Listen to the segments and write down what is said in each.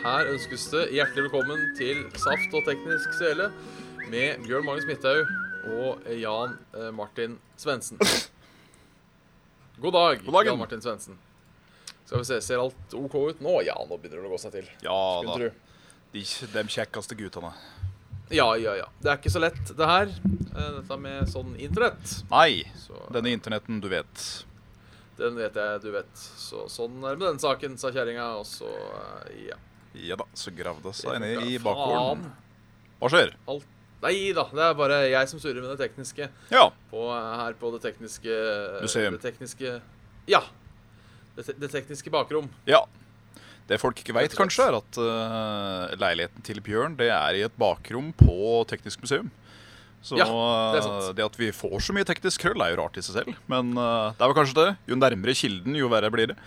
Her ønskes det hjertelig velkommen til Saft og teknisk svele med Bjørn Magnus Midthaug og Jan eh, Martin Svendsen. God dag, God. Jan Martin Svendsen. Skal vi se, Ser alt OK ut nå? Ja, nå begynner det å gå seg til. Ja Skulle da. De, de kjekkeste guttene. Ja, ja, ja. Det er ikke så lett, det her. eh, Dette med sånn internett. Nei, Så denne internetten, du vet. den vet jeg, du vet. Så sånn er det med den saken, sa kjerringa. Og så, eh, ja. Ja da, så gravde seg ned i bakgården. Hva skjer? Alt Nei da, det er bare jeg som surrer med det tekniske. Ja. på, her på det tekniske Museum. Det tekniske Ja. Det, te det tekniske bakrom. ja. Det folk ikke veit, kanskje, er at uh, leiligheten til Bjørn det er i et bakrom på Teknisk museum. Så Ja, det det at vi får så mye teknisk krøll, er jo rart i seg selv. Men uh, det er vel kanskje det. Jo nærmere kilden, jo verre blir det.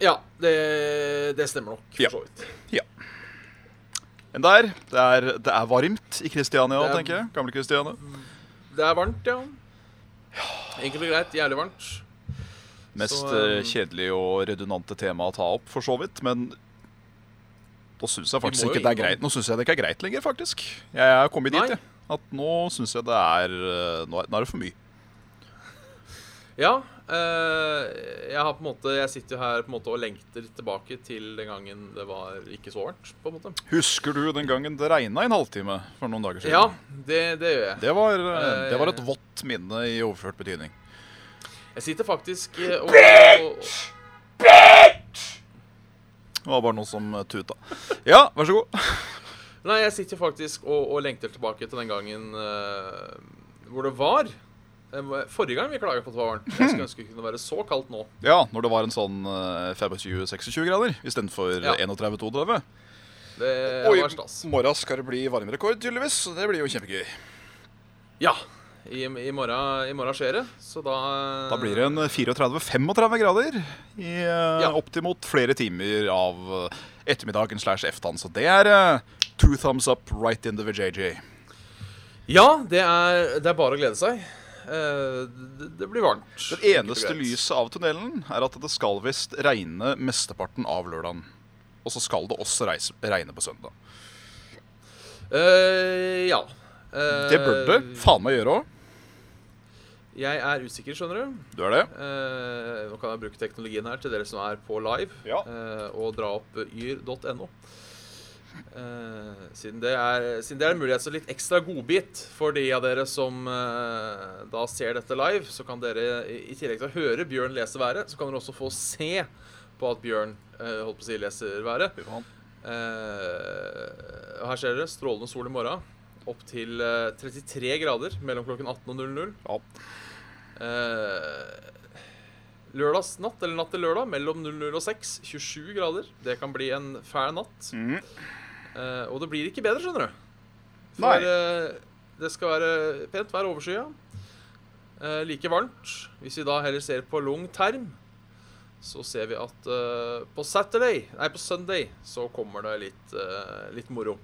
Ja, det, det stemmer nok, for Ja. så vidt. Men der, det er, det er varmt i Kristiania, Det er- tenker jeg. Gamle Kristiania. Det er varmt, ja. Enkelt og greit. Jævlig varmt. Mest Så, eh, kjedelige og redundante tema å ta opp, for så vidt. Men nå syns jeg faktisk må jo ikke det er innom- greit Nå synes jeg det ikke er greit lenger, faktisk. Jeg er kommet dit, Nei. jeg. At nå syns jeg det er eh, Nå er, nå er det for mye. Ja. Eh, jeg har på en måte Jeg sitter jo her på en måte og lengter tilbake til den gangen det var ikke så varmt, på en måte. Husker du den gangen det regna en halvtime for noen dager siden? Ja, det, det gjør jeg. Det var, eh, det var et Eh. vått minne i overført betydning. Jeg sitter faktisk og, Bitch! Bitch! Det var bare noe som eh, tuta. Ja, vær så god. Nei, jeg sitter faktisk og, og lengter tilbake til den gangen uh, hvor det var eh, Forrige gang vi klaga på at det var varmt. Jeg skulle ønske det kunne være så kaldt nå. Ja, når det var en sånn eh, 25-26 grader istedenfor Ja. ja. 31-32. Det Og i morgen skal det bli varmerekord, tydeligvis. Så det blir jo kjempegøy. Ja. I, i, morgen, I morgen skjer det, så da Da blir det en 34-35 grader i Ja. opptimot flere timer av eh, ettermiddagen slash eftan. Så det er eh, two thumbs up right in the VJJ. Ja, det er, det er bare å glede seg. Eh, det, det blir varmt. Det eneste lyset av tunnelen er at det skal visst regne mesteparten av lørdagen. Og så skal det også reise, regne på søndag. Uh, ja. Uh, Det bør det faen meg gjøre òg. Jeg er usikker, skjønner du. Du er det? Uh, nå kan jeg bruke teknologien her til dere som er på live, Ja. og dra opp yr.no. Eh, siden, det er, siden det er en mulighet så litt ekstra godbit for de av dere som uh, da ser dette live, så kan dere i i tillegg til å høre Bjørn lese været, så kan dere også få se på at Bjørn uh, holdt på å si leser været. Her ser dere strålende sol i morgen. Opp til eh, 33 grader mellom klokken 18 og 00. Ja. Lørdagsnatt, eller natt til lørdag, mellom 00 og 6. 27 grader. Det kan bli en fæl natt. Mhm. Eh, og det blir ikke bedre, skjønner du. For eh, det skal være pent vær overskya. Uh, like varmt. Hvis vi da heller ser på lang term, så ser vi at eh, på Saturday, nei, på Sunday, så kommer det litt, eh, litt moro.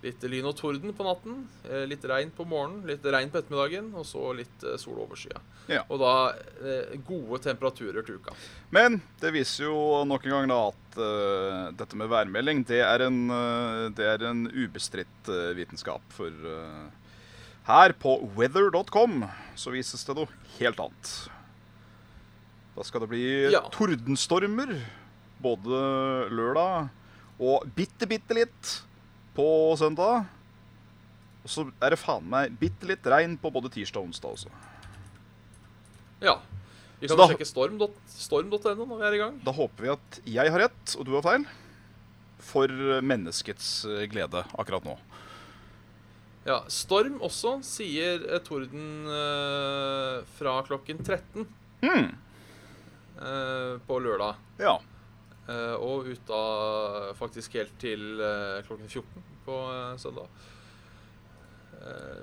Litt lyn og torden på natten, eh, litt regn på morgenen, litt regn på ettermiddagen, og så litt eh, sol over skya. Ja. Og da eh, gode temperaturer til uka. Men det viser jo nok en gang da at uh, dette med værmelding, det er en, uh, det er en ubestridt uh, vitenskap. For her på weather.com så vises det noe helt annet. Da skal det bli Ja. tordenstormer både lørdag og bitte, bitte litt på søndag. Og så er det faen meg bitte litt regn på både tirsdag og onsdag også. Ja. Vi kan da- sjekke storm.no storm når vi er i gang. Da håper vi at jeg har rett, og du har feil. For menneskets eh, glede akkurat nå. Ja, Storm også sier eh, torden eh, fra klokken 13 mm. eh, på lørdag. Ja. Eh, og ut av faktisk helt til eh, klokken 14 på eh, søndag.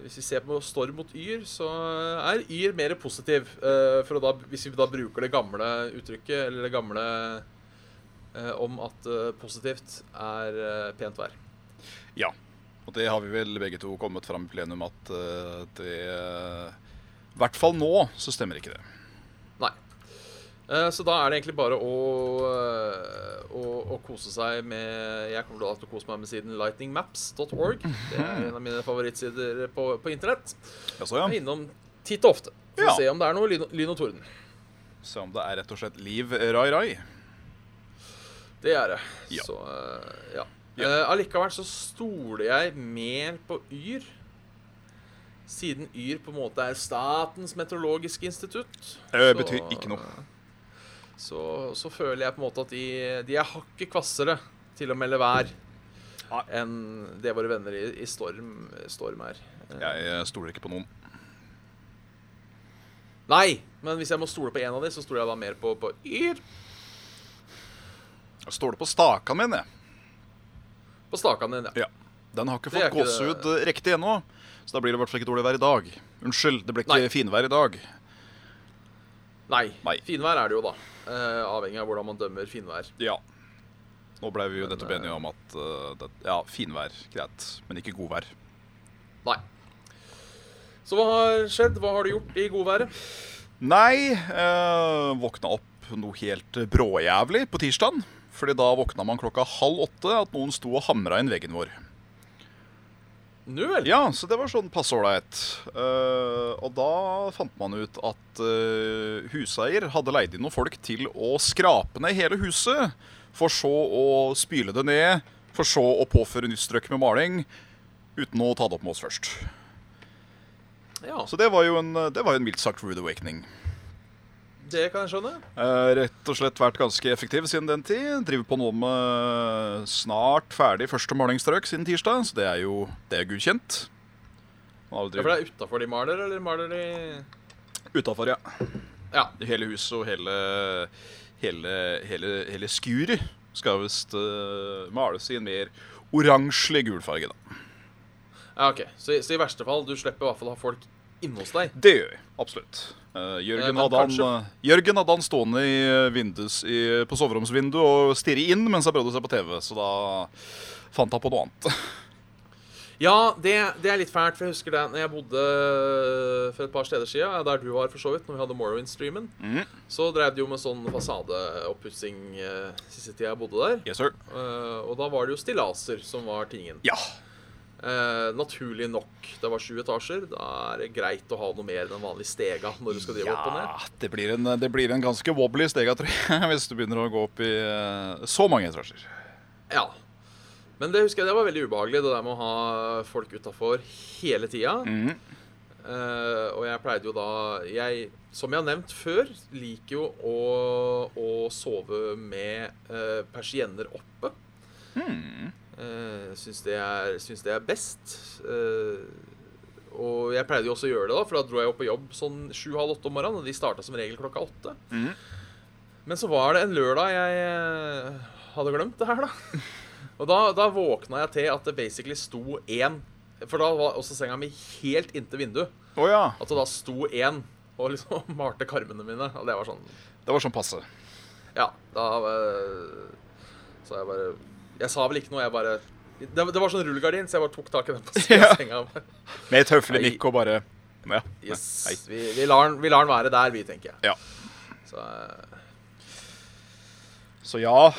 Hvis vi ser på Storm mot Yr, så er Yr mer positiv. da, hvis vi da bruker det gamle uttrykket, eller det gamle om at positivt er pent vær. Ja. Og det har vi vel begge to kommet fram i plenum at det I hvert fall nå så stemmer ikke det. Eh, Så da er det egentlig bare å, eh, å, å kose seg med Jeg kommer da til å kose meg med siden lightningmaps.org. Det er en av mine favorittsider på, på internett. Jeg er innom titt og ofte for Ja. å se om det er noe lyn, lyn og torden. Se om det er rett og slett liv rai rai. Det er det. Ja. Så eh, ja. Ja. Uh, Allikevel så stoler jeg mer på Yr. Siden Yr på en måte er Statens meteorologiske institutt. Det betyr ikke noe. Så, så føler jeg på en måte at de, de er hakket kvassere til å melde vær enn det våre venner i, i Storm, Storm er. Jeg stoler ikke på noen. Nei, men hvis jeg må stole på en av de, så stoler jeg da mer på, på Yr. Jeg stoler på stakan min, jeg. På stakan din, ja. Ja. Den har ikke fått gåsehud det- eh, riktig ennå. Så da blir det i hvert fall ikke dårlig vær i dag. Unnskyld, det ble ikke Nei. finvær i dag. Nei. Nei. Finvær er det jo, da. Eh, avhengig av hvordan man dømmer finvær. Ja. Nå ble vi jo nettopp enige om at uh, det, ja, finvær, greit, men ikke godvær. Nei. Så hva har skjedd? Hva har du gjort i godværet? Nei, uh, våkna opp noe helt bråjævlig på tirsdagen. Fordi da våkna man klokka halv åtte at noen sto og hamra inn veggen vår. Nu vel? Ja, så det var sånn passe ålreit. Uh, og da fant man ut at uh, huseier hadde leid inn noen folk til å skrape ned hele huset. For så å spyle det ned, for så å påføre nytt strøk med maling. Uten å ta det opp med oss først. Ja, Så det var jo en, det var jo en mildt sagt rude awakening. Det kan jeg skjønne. Eh, rett og slett vært ganske effektiv siden den tid. Driver på noe med snart ferdig første malingsstrøk siden tirsdag, så det er jo det er godkjent. Ja, for det er utafor de maler, eller maler de Utafor, ja. Ja. Hele huset og hele, hele, hele, hele skuret skal visst uh, males i en mer oransjelig gul farge. da. ja ok. Så, så i verste fall, du slipper i hvert fall å ha folk inne hos deg. Det gjør vi absolutt. Eh, Eh, Jørgen, men hadde han, eh, Jørgen hadde han stående i eh, vindus i, på soveromsvinduet og stirre inn mens han prøvde å se på TV, så da fant han på noe annet. Ja, det, det er litt fælt, for jeg husker det når jeg bodde for et par steder siden, der du var for så vidt, når vi hadde Morrowind-streamen, mm. så drev de jo med sånn fasadeoppussing uh, siste tida jeg bodde der. Yes, sir. Uh, og da var det jo stillaser som var tingen. Ja. Eh, naturlig nok. Det var sju etasjer. Da er det greit å ha noe mer enn den vanlige stega når du skal drive opp og ned. Ja, det blir, en, det blir en ganske wobbly stega, tror jeg, hvis du begynner å gå opp i eh, så mange etasjer. Ja. Men det husker jeg det var veldig ubehagelig, det der med å ha folk utafor hele tida. Mm. Eh, og jeg pleide jo da jeg, Som jeg har nevnt før, liker jo å, å sove med uh, persienner oppe. Hmm. Uh, syns, det er, syns det er best. Uh, og jeg pleide jo også å gjøre det, da for da dro jeg opp på jobb sånn sju-halv åtte om morgenen. Og de starta som regel klokka åtte. Mm. Men så var det en lørdag jeg eh, hadde glemt det her, da. Og da, da våkna jeg til at det basically sto én For da var også senga mi helt inntil vinduet. Oh, ja. At det da sto én og liksom malte karmene mine. Og det var sånn Det var sånn passe. Ja, da eh, Så jeg bare Jeg sa vel ikke noe, jeg bare Det, det var sånn rullegardin, så jeg bare tok tak i den på siden Ja. av senga. Med et høflig nikk og bare Ja. Yes. Vi, vi, lar den, vi lar den være der, vi, tenker jeg. Ja. Så eh, Så ja,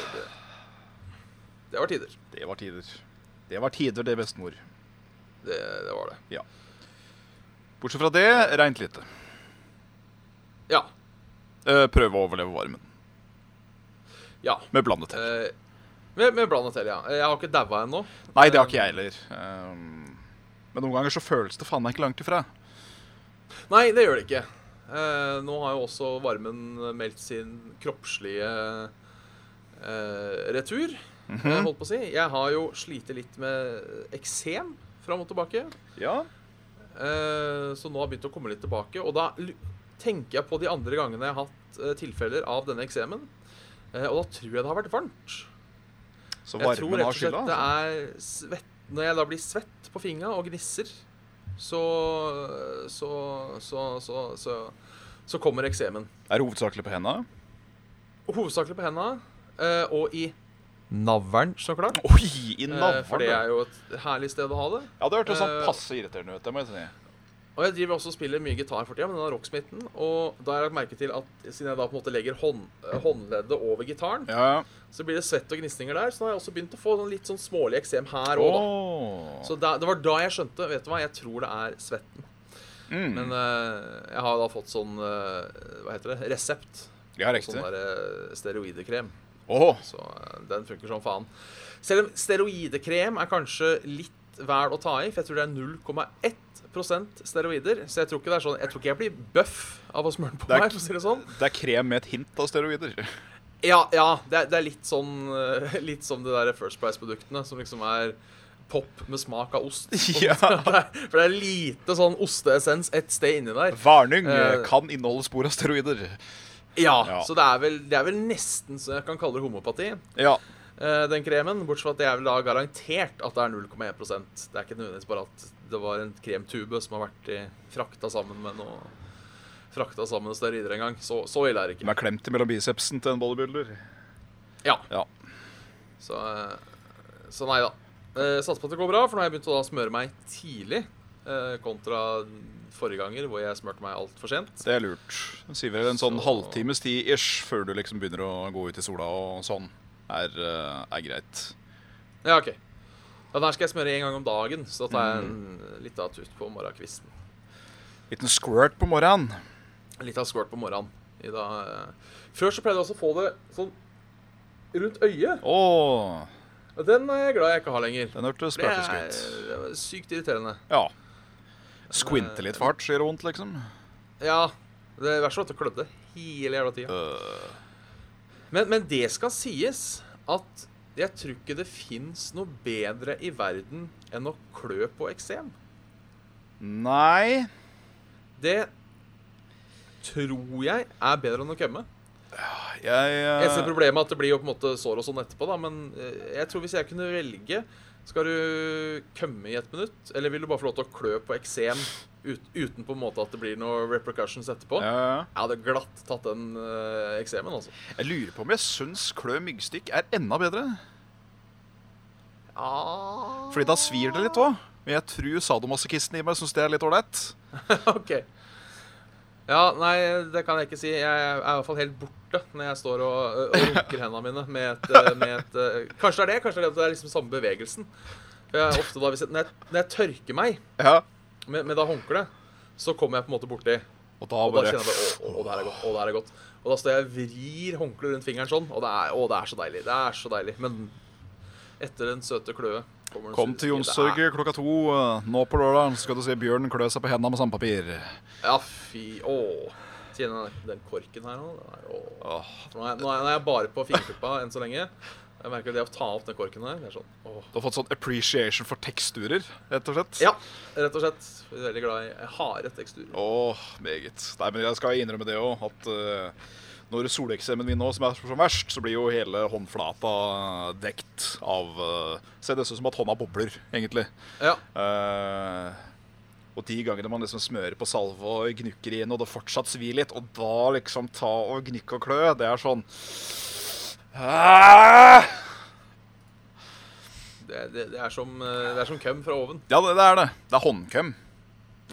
det var tider. det var tider. Det var tider, det, bestemor. Det, det var det. Bortsett fra det, reint lite. Ja. Eh, Prøve å overleve varmen. Ja. Med blandet til. Med, med blandet til, ja. Jeg har ikke daua ennå. Nei, det har ikke jeg heller. Um, men noen ganger så føles det faen meg ikke langt ifra. Nei, det gjør det ikke. Uh, nå har jo også varmen meldt sin kroppslige uh, retur. mm -hmm. holdt på å si. Jeg har jo slitt litt med eksem fram og tilbake. Ja. Uh, så nå har jeg begynt å komme litt tilbake. Og da tenker jeg på de andre gangene jeg har hatt tilfeller av denne eksemen. Og da tror jeg det har vært varmt. Så Jeg tror rett og slett det er svett når jeg da blir svett på fingra og gnisser, så så, så, så, så, så kommer eksemen. Er det hovedsakelig på henda? Hovedsakelig på henda eh, og i navlen, så klart. Oi, i Eh, navlen! for det er jo et herlig sted å ha det. Ja, det hørtes sånn Eh, passe irriterende ut. det må jeg si. Og jeg driver også og spiller mye gitar for tida med denne rocksmitten. Og da har jeg lagt merke til at siden jeg da på en måte legger hånd, eh, håndleddet over gitaren, Ja, så blir det svett og gnisninger der. Så nå har jeg også begynt å få sånn litt sånn smålig eksem her òg, da. Åh. Så da, det var da jeg skjønte Vet du hva, jeg tror det er svetten. Mm. Men uh, jeg har da fått sånn uh, Hva heter det? Resept. ja, Sånn der uh, steroidekrem. Oh. Så den funker som faen. Selv om steroidekrem er kanskje litt vel å ta i, for jeg tror det er 0,1% steroider. Så jeg tror ikke det er sånn Jeg tror ikke jeg blir bøff av å smøre den på er meg. for å si det sånn det er krem med et hint av steroider. Ja, ja det, er, det er litt sånn eh, Litt som de der First Price-produktene, som liksom er pop med smak av ost. Ja. For det er- For det er lite sånn osteessens et sted inni der. Varning Eh. kan inneholde spor av steroider. Ja, Ja. Så det er, vel, det er vel nesten så jeg kan kalle det homopati. Ja. Eh, den kremen, Bortsett fra at det er vel da garantert at det er 0,1% Det er ikke nødvendigvis bare at det var en kremtube som har vært i, frakta sammen med noe Frakta sammen med steroider en gang. Så, så ille er det ikke. Den er klemt mellom bicepsen til en bodybuilder. Ja. Ja. Så, eh, så nei da. Eh, Satser på at det går bra, for nå har jeg begynt å smøre meg tidlig. Kontra forrige ganger, hvor jeg smurte meg altfor sent. Det er lurt. Det sier vel en sånn Så- halvtimes tid ish før du liksom begynner å gå ut i sola og sånn. Er, eh, er greit. Ja, OK. Ja, Den her skal jeg smøre én gang om dagen, så da tar jeg en liten tut på morgenkvisten. Liten squirt på morgenen. Litt av squirt på morgenen. I eh. Før så pleide jeg også å få det sånn rundt øyet. Åh den er jeg glad jeg ikke har lenger. den hørtes er, ut. det er sykt irriterende. Ja. Squinte litt fart så gjør det vondt, liksom. Ja. Det verste var at det klødde hele jævla tida. Øh, Men, men det skal sies at jeg tror ikke det fins noe bedre i verden enn å klø på eksem. nei Det tror jeg er bedre enn å kømme. Jeg uh... Jeg ser problemet at det blir jo på en måte sår og sånn etterpå, da. Men eh, jeg tror hvis jeg kunne velge Skal du kømme i et minutt, eller vil du bare få lov til å klø på eksem ut, uten på en måte at det blir noe repercussions etterpå? ja, ja. Jeg hadde glatt tatt den uh, eksemen, altså. Jeg lurer på om jeg syns klø myggstikk er enda bedre. Ja Fordi da svir det litt òg. Men jeg tror sadomasochisten i meg syns det er litt ålreit. OK. Ja, nei, det kan jeg ikke si. Jeg er i hvert fall helt borte når jeg står og, og runker hendene mine med et, eh, med et eh, Kanskje det er det? Kanskje det er, det er liksom samme bevegelsen. Jeg ofte da, jeg, når, jeg, når jeg tørker meg Ja. Med, med da håndkleet, så kommer jeg på en måte borti. Og da Og da kjenner jeg bare Å, å, å, det her er godt. Å, det her er godt. Og da står jeg og vrir håndkleet rundt fingeren sånn, og det er, å, det er så deilig. Det er så deilig. Men etter den søte kløe kommer den Kom til. Jonstorget klokka to eh, nå på lørdag, så skal du se bjørnen klø seg på hendene med sandpapir. Ja, fy Å. Kjenner den, korken her nå. Den er, å. Nå er, nå er jeg bare på fingertuppa enn så lenge. Jeg merker det å ta opp den korken her. Det er sånn, åh. Du har fått sånn appreciation for teksturer, rett og slett? Ja, rett og slett. Jeg er veldig glad i harde teksturer. Åh, meget. Nei, men jeg skal innrømme det òg, at uh, når soleksemen min nå, som er som verst, så blir jo hele håndflata dekt av uh, Ser nesten ut som at hånda bobler, egentlig. Ja. Uh, og de gangene man liksom smører på salve og gnukker inn, og det fortsatt svir litt, og da liksom ta og gnikke og klø, det er sånn! Det, det, det, er som, eh, det er som køm fra oven. Ja, det, det er det. Det er håndkøm.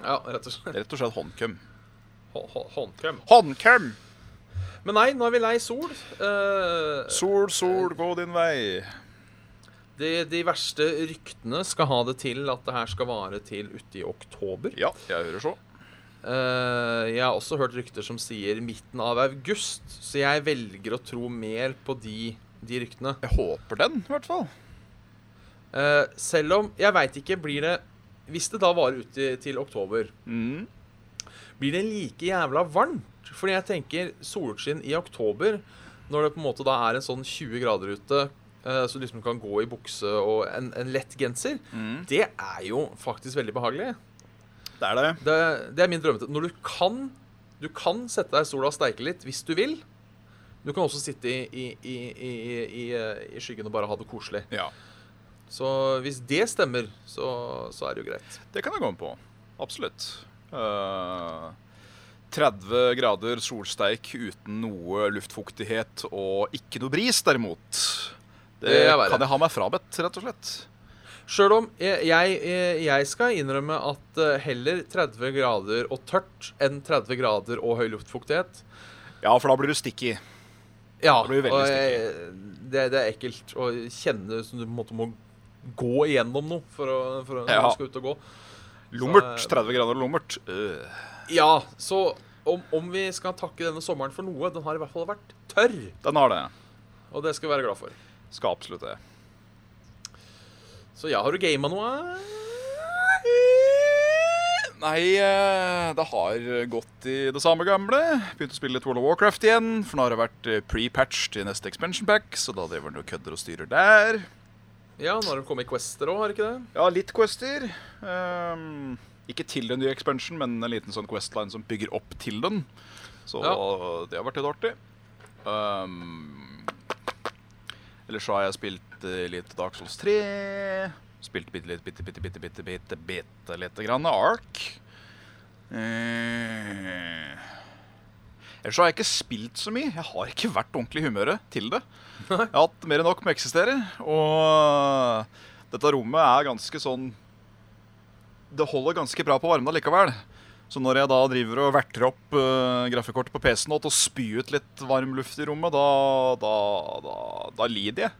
Ja, rett og slett. Rett og slett håndkøm. Hå- hå- Håndkøm. Håndkøm! Men nei, nå er vi lei sol. Uh, Sol, sol, gå din vei. de, de verste ryktene skal ha det til at det her skal vare til uti oktober. Ja, jeg hører så. Eh, jeg har også hørt rykter som sier midten av august, så jeg velger å tro mer på de, de ryktene. Jeg håper den, i hvert fall. Uh, selv om jeg veit ikke, blir det Hvis det da varer ut til, til oktober, Mm. blir det like jævla varmt? Fordi jeg tenker solskinn i oktober, når det på en måte da er en sånn 20 grader ute, uh, så liksom kan gå i bukse og en, en lett genser, Mm. det er jo faktisk veldig behagelig. Det er det. Det, det er min drømmete. Når du kan Du kan sette deg i sola og steike litt hvis du vil. Du kan også sitte i, i, i, i, i, i skyggen og bare ha det koselig. Ja. Så hvis det stemmer, så, så er det jo greit. Det kan jeg gå med på. Absolutt. Uh, 30 grader solsteik uten noe luftfuktighet og ikke noe bris, derimot. Det, Det kan jeg ha meg frabedt, rett og slett. Sjøl om jeg, jeg, jeg skal innrømme at eh, heller 30 grader og tørt enn 30 grader og høy luftfuktighet. Ja, for da blir du sticky. Ja, Du og jeg, det, det er ekkelt å kjenne som du måtte må gå igjennom noe for å, for å Ja. skal ut og gå. Lummert. 30 grader lummert. Øh. Ja, så om, om vi skal takke denne sommeren for noe, den har i hvert fall vært tørr. Den har det. Og det skal vi være glad for. Skal absolutt det. Så ja, har du gama noe? Nei, eh, det har gått i det samme gamle. Begynt å spille World of Warcraft igjen. For nå har det vært eh, pre-patch til neste expansion pack, så da driver den og kødder og styrer der. Ja, nå har det kommet Quester òg, har ikke det? Ja, litt quester. Um, ikke til den nye expansion, men en liten sånn questline som bygger opp til den. Så Ja. det har vært litt artig. Um, ellers så har jeg spilt eh, litt Dark Souls 3. Spilt bitte litt, bitte, bitte, bitte, bitte, bitte, bitte lite grann Ark. Eh, ellers så har jeg ikke spilt så mye. Jeg har ikke vært ordentlig i humøret til det. Jeg har hatt mer enn nok med å eksistere. Og dette rommet er ganske sånn Det holder ganske bra på varmen likevel. Så når jeg da driver og verter opp uh, grafikkortet på PC-en og til å spy ut litt varm luft i rommet, da, da, da, da lider jeg.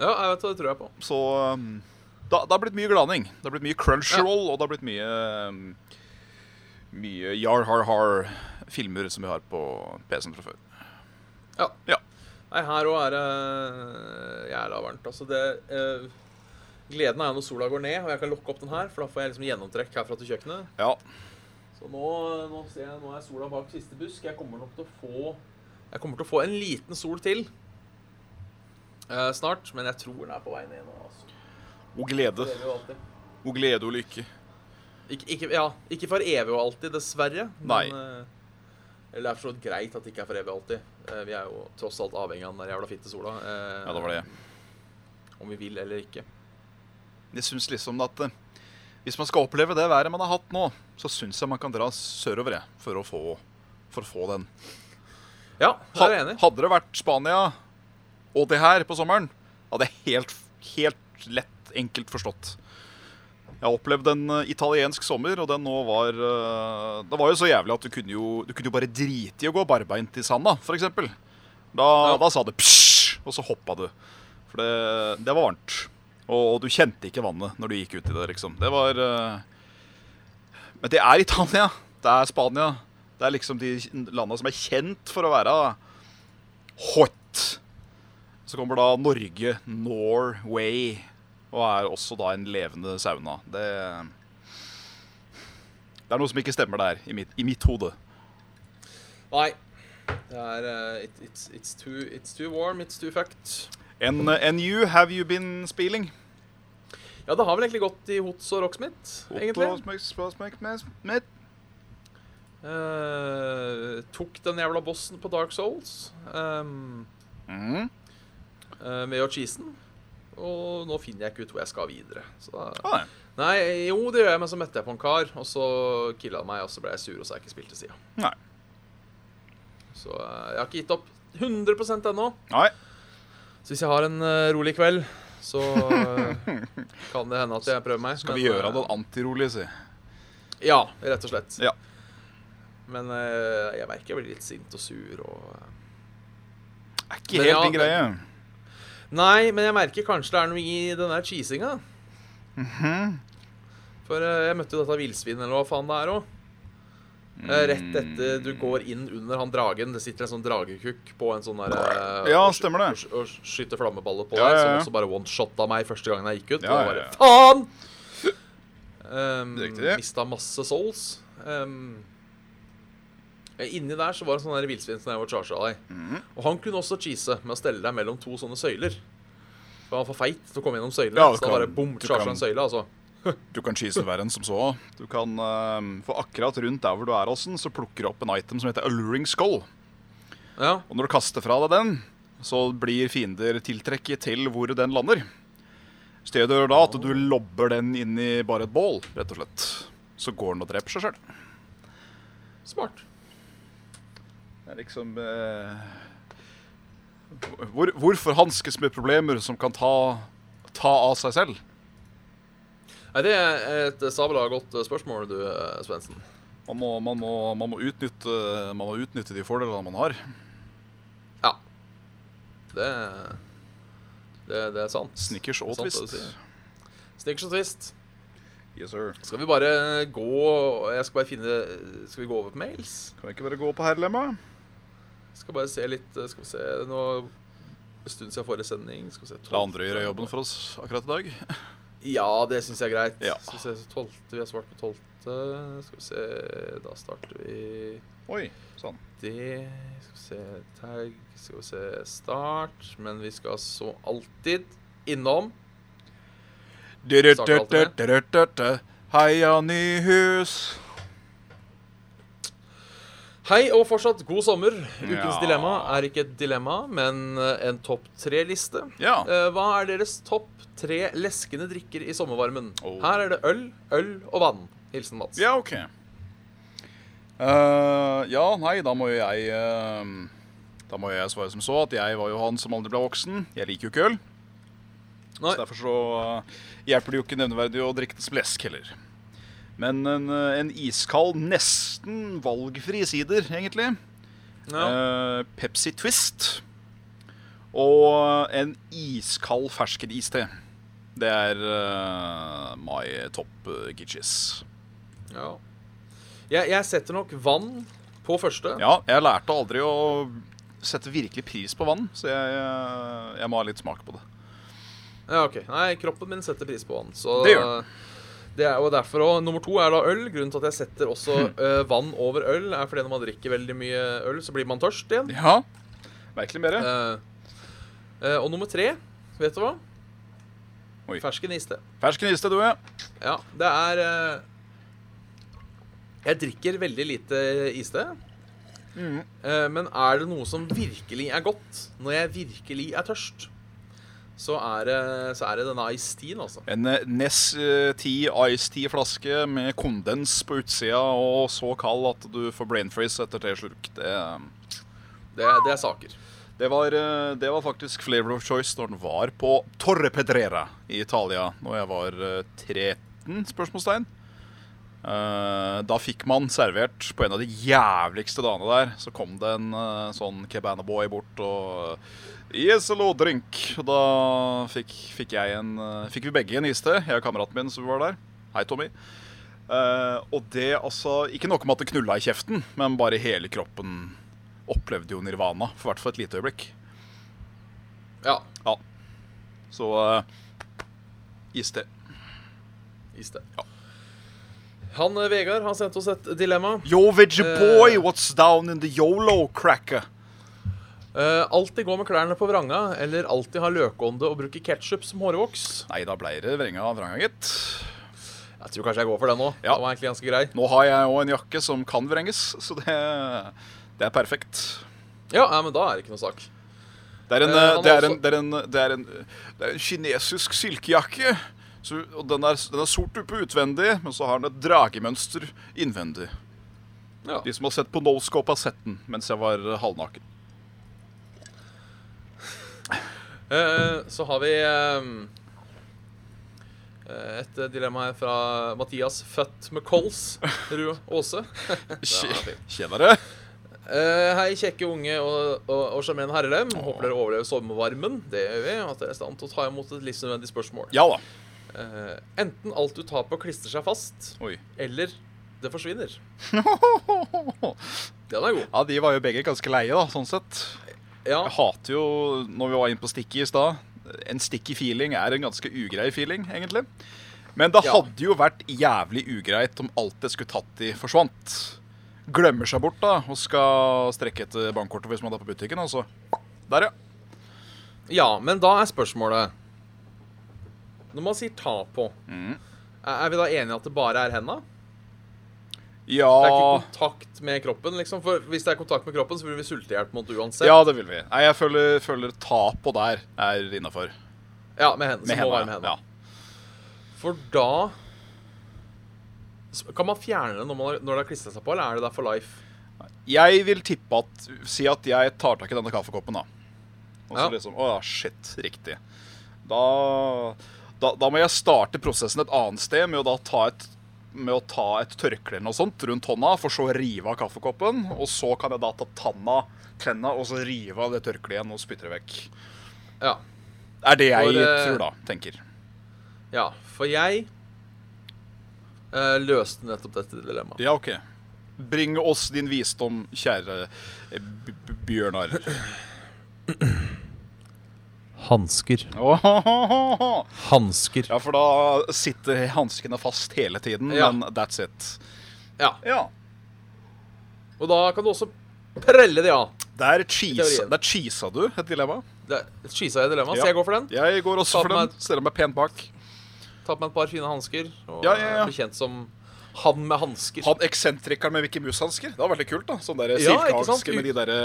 Ja, jeg vet det, tror jeg på. Så um, da, det har blitt mye glaning. Det har blitt mye crunch roll, ja. og det har blitt mye um, Mye yar-har-har-filmer som vi har på PC-en fra før. Ja. Ja. Nei, her òg er det jævla varmt. Altså, det uh, Gleden er når sola går ned, og jeg kan lukke opp den her, for da får jeg liksom gjennomtrekk herfra til kjøkkenet. Ja. Så nå, nå ser jeg, nå er sola bak siste busk. Jeg kommer nok til å få Jeg kommer til å få en liten sol til eh, snart, men jeg tror den er på vei ned nå. Altså. Og glede. Og glede og lykke. Ikke, ikke, ja, ikke for evig og alltid, dessverre. Nei. Men, eh, eller det er for så vidt greit at det ikke er for evig og alltid. Eh, vi er jo tross alt avhengig av den der jævla fitte sola. eh, Ja, det var det. Om vi vil eller ikke. Jeg syns liksom at eh, hvis man skal oppleve det været man har hatt nå, så syns jeg man kan dra sørover for å få, for å få den. Ja, jeg er enig. hadde det vært Spania og det her på sommeren, hadde jeg helt, helt lett, enkelt forstått. Jeg har opplevd en eh, italiensk sommer, og den nå var eh, Det var jo så jævlig at du kunne jo, du kunne jo bare drite i å gå barbeint i sanda, f.eks. Da, Ja. da sa det psj, og så hoppa du. For det, det var varmt. Og du kjente ikke vannet når du gikk ut i det, liksom. Det var eh, Men det er Italia. Det er Spania. Det er liksom de landa som er kjent for å være hot. Så kommer da Norge, Norway, og er også da en levende sauna. Det, det er noe som ikke stemmer der, i mitt, i mitt hode. Nei. Det er uh, it, it's, it's, too, it's too warm, it's too fucked. And, and you, have you been spilling? Ja, det har vel egentlig gått i Hots og Rocksmith, egentlig. Med Eh, tok den jævla bossen på Dark Souls um, mm. uh, med å cheese den. Og nå finner jeg ikke ut hvor jeg skal videre. Så ah, nei. nei, jo, det gjør jeg, men så møtte jeg på en kar, og så killa han meg, og så ble jeg sur, og så har jeg ikke spilt til sida. Nei. Så uh, jeg har ikke gitt opp 100% ennå. nei. Så hvis jeg har en rolig kveld, så eh, kan det hende at jeg prøver meg. Skal men, vi gjøre eh, det antirolig, si. Ja, rett og slett. Ja. Men eh, jeg merker jeg blir litt sint og sur og eh, Er ikke helt ja, din greie. Nei, men jeg merker kanskje det er noe i den der cheesinga. Mhm. For eh, jeg møtte jo dette villsvinet, eller hva faen det er òg. Rett etter du går inn under han dragen. Det sitter en sånn dragekukk på en sånn der eh, Ja, stemmer det. Og, og skyter flammeballer på Ja, deg, som også bare one-shotta meg første gangen jeg gikk ut. Ja, ja, faen! Um, riktig. Mista masse souls. Um, inni der så var det en sånn villsvin som jeg var charga deg. Mhm. Og han kunne også cheese med å stelle deg mellom to sånne søyler. For han var for feit til å komme gjennom søylene. Så da bare bom, charga en søyle, altså. Du kan cheese verre enn som så. Du kan, eh, For akkurat rundt der hvor du er, Åsen, så plukker du opp en item som heter Alluring Skull. Ja. Og når du kaster fra deg den, så blir fiender tiltrekket til hvor den lander. Stedet gjør da at du lobber den inn i bare et bål, rett og slett. Så går den og dreper seg sjøl. Smart. Det er liksom eh, hvor, Hvorfor hanskes med problemer som kan ta, ta av seg selv? Nei, Det er et sabla godt eh, spørsmål, du, eh, Svendsen. Man må, man, man, må utnytte, man må utnytte de fordelene man har. Ja. Det, det, det er sant. Snickers og twist. Snickers og twist. Yes, sir. Skal vi bare gå Jeg skal bare finne Skal vi gå over på mails? Kan vi ikke bare gå på herrelemma? Skal bare se litt eh, Skal vi se Nå En stund siden forrige sending. Skal vi se La andre gjøre jobben for oss akkurat i dag. Ja, det syns jeg er greit. Ja. Skal vi se, så 12. Vi har svart på 12. Skal vi se Da starter vi Oi, sånn. det Skal vi se Tag Skal vi se Start. Men vi skal så alltid innom Heia Nyhus. Hei og fortsatt god sommer. Ukens Ja. dilemma er ikke et dilemma, men en topp tre-liste. Ja. Eh, Hva er deres topp tre leskende drikker i sommervarmen? Oh. Her er det øl, øl og vann. Hilsen Mats. Ja, OK. Uh, ja, nei, da må jo jeg uh, Da må jeg svare som så at jeg var jo han som aldri ble voksen. Jeg liker jo ikke øl. Nei. Så derfor så uh, hjelper det jo ikke nevneverdig å drikke det som lesk heller. Men en, en iskald, nesten valgfri sider, egentlig. Ja. Pepsi Twist. Og en iskald ferskeniste. Det er uh, my top uh, gitches. ja. Jeg, jeg setter nok vann på første. Ja, jeg lærte aldri å sette virkelig pris på vann, så jeg, jeg, jeg må ha litt smak på det. Ja, ok. Nei, kroppen min setter pris på vann. Så Det gjør det er jo derfor også, Nummer to er da øl. Grunnen til at jeg setter også eh, vann over øl, er fordi når man drikker veldig mye øl, så blir man tørst igjen. Ja, merkelig mer. Uh, uh, og nummer tre, vet du hva? Oi. Fersken iste. Fersken iste, du, ja. Ja, det er eh, Jeg drikker veldig lite iste. Mm. Eh, men er det noe som virkelig er godt når jeg virkelig er tørst, så er det, så er det denne Ice teen, altså. En eh, Ness Tea Ice Tea-flaske med kondens på utsida og så kald at du får brain freeze etter tre slurk. Det, Det, det er saker. Det, var, eh, det var faktisk flavor of choice når den var på Torre Pedrera i Italia når jeg var eh, 13? spørsmålstegn. Eh, da fikk man servert på en av de jævligste dagene der, så kom det en eh, sånn Cabana Boy bort og Yes, hello, drink. Da fikk, fikk en eh, Fikk vi begge en iste, jeg og kameraten min som var der. Hei, Tommy. Eh, og det altså Ikke nok med at det knulla i kjeften, men bare hele kroppen opplevde jo nirvana. For hvert fall et lite øyeblikk. Ja. Ja. Så uh, iste. Iste. Ja. Han eh, Vegard har sendt oss et dilemma. Yo, veggie boy, uh, what's down in the yolo cracker? Uh, alltid gå med klærne på vranga, eller alltid ha løkånde og bruke ketsjup som hårvoks. Nei, da ble det vrenga av vranga, gitt. Jeg tror kanskje jeg går for den nå. Ja. Den var egentlig ganske grei. Nå har jeg òg en jakke som kan vrenges, så det, det er perfekt. Ja, ja, men da er det ikke noe sak. Det er en, Eh, eh, han det har en, også- det en, det en, det en kinesisk silkejakke. Så, og den er, den er sort oppe utvendig, men så har den et dragemønster innvendig. Ja. De som har sett på Noscope, har sett den mens jeg var eh, halvnaken. Eh, så har vi ehm, eh, et dilemma her fra Mathias Født med kols. Rue Aase. Tjenere. Eh, hei, kjekke unge og, sjarmerende herrelem. Håper dere overlever sommervarmen. Det gjør vi. At dere er i stand til å ta imot et livsnødvendig spørsmål. Ja da. Uh, enten alt du tar på, klistrer seg fast, Oi. eller det forsvinner. Den er god. Ja, de var jo begge ganske leie, da, sånn sett. Ja, Jeg hater jo, når vi var inne på sticky i stad En sticky feeling er en ganske ugrei feeling, egentlig. Men det Ja. hadde jo vært jævlig ugreit om alt det skulle tatt i, forsvant. Glemmer seg bort da og skal strekke etter bankkortet hvis man er på butikken. altså. Der, ja. ja, men da er spørsmålet Når man sier ta på, mm. er vi da enige at det bare er henda? Ja, Det er ikke kontakt med kroppen, liksom? For hvis det er kontakt med kroppen, så vil vi sulte i mot uansett. ja, det vil vi. Nei, Jeg føler, føler ta på der er innafor. Ja, med hendene. Med hendene, med hendene. For da Kan man fjerne det når, man, når det har klistra seg på, eller er det der for life? Jeg vil tippe at Si at jeg tar tak i denne kaffekoppen, da. Og så Ja. liksom Å ja, shit. Riktig. Da, da Da må jeg starte prosessen et annet sted med å da ta et med å ta et tørkle eller noe sånt rundt hånda, for så å rive av kaffekoppen. Og så kan jeg da ta tanna, tenna og så rive av det tørkleet igjen og spytte det vekk. Ja. Er det jeg For, tror, da. Tenker. ja. For jeg løste nettopp dette dilemmaet. Ja, OK. Bring oss din visdom, kjære eh, B B Bjørnar. Hansker. Hansker. Ja, for da sitter hanskene fast hele tiden, Ja. men that's it. Ja. Ja. Og da kan du også prelle de av. Der cheesa, der cheesa du et dilemma. Det er et dilemma, Ja. så jeg går for den. Jeg går også Ta for den. Stiller meg pent bak. Ta på meg et par fine hansker og Ja, ja, ja. bli kjent som han med hansker. Han eksentrikeren med Mickey Mouse-hansker. Det var veldig kult. da Sånn der Ja, silkehansker med de derre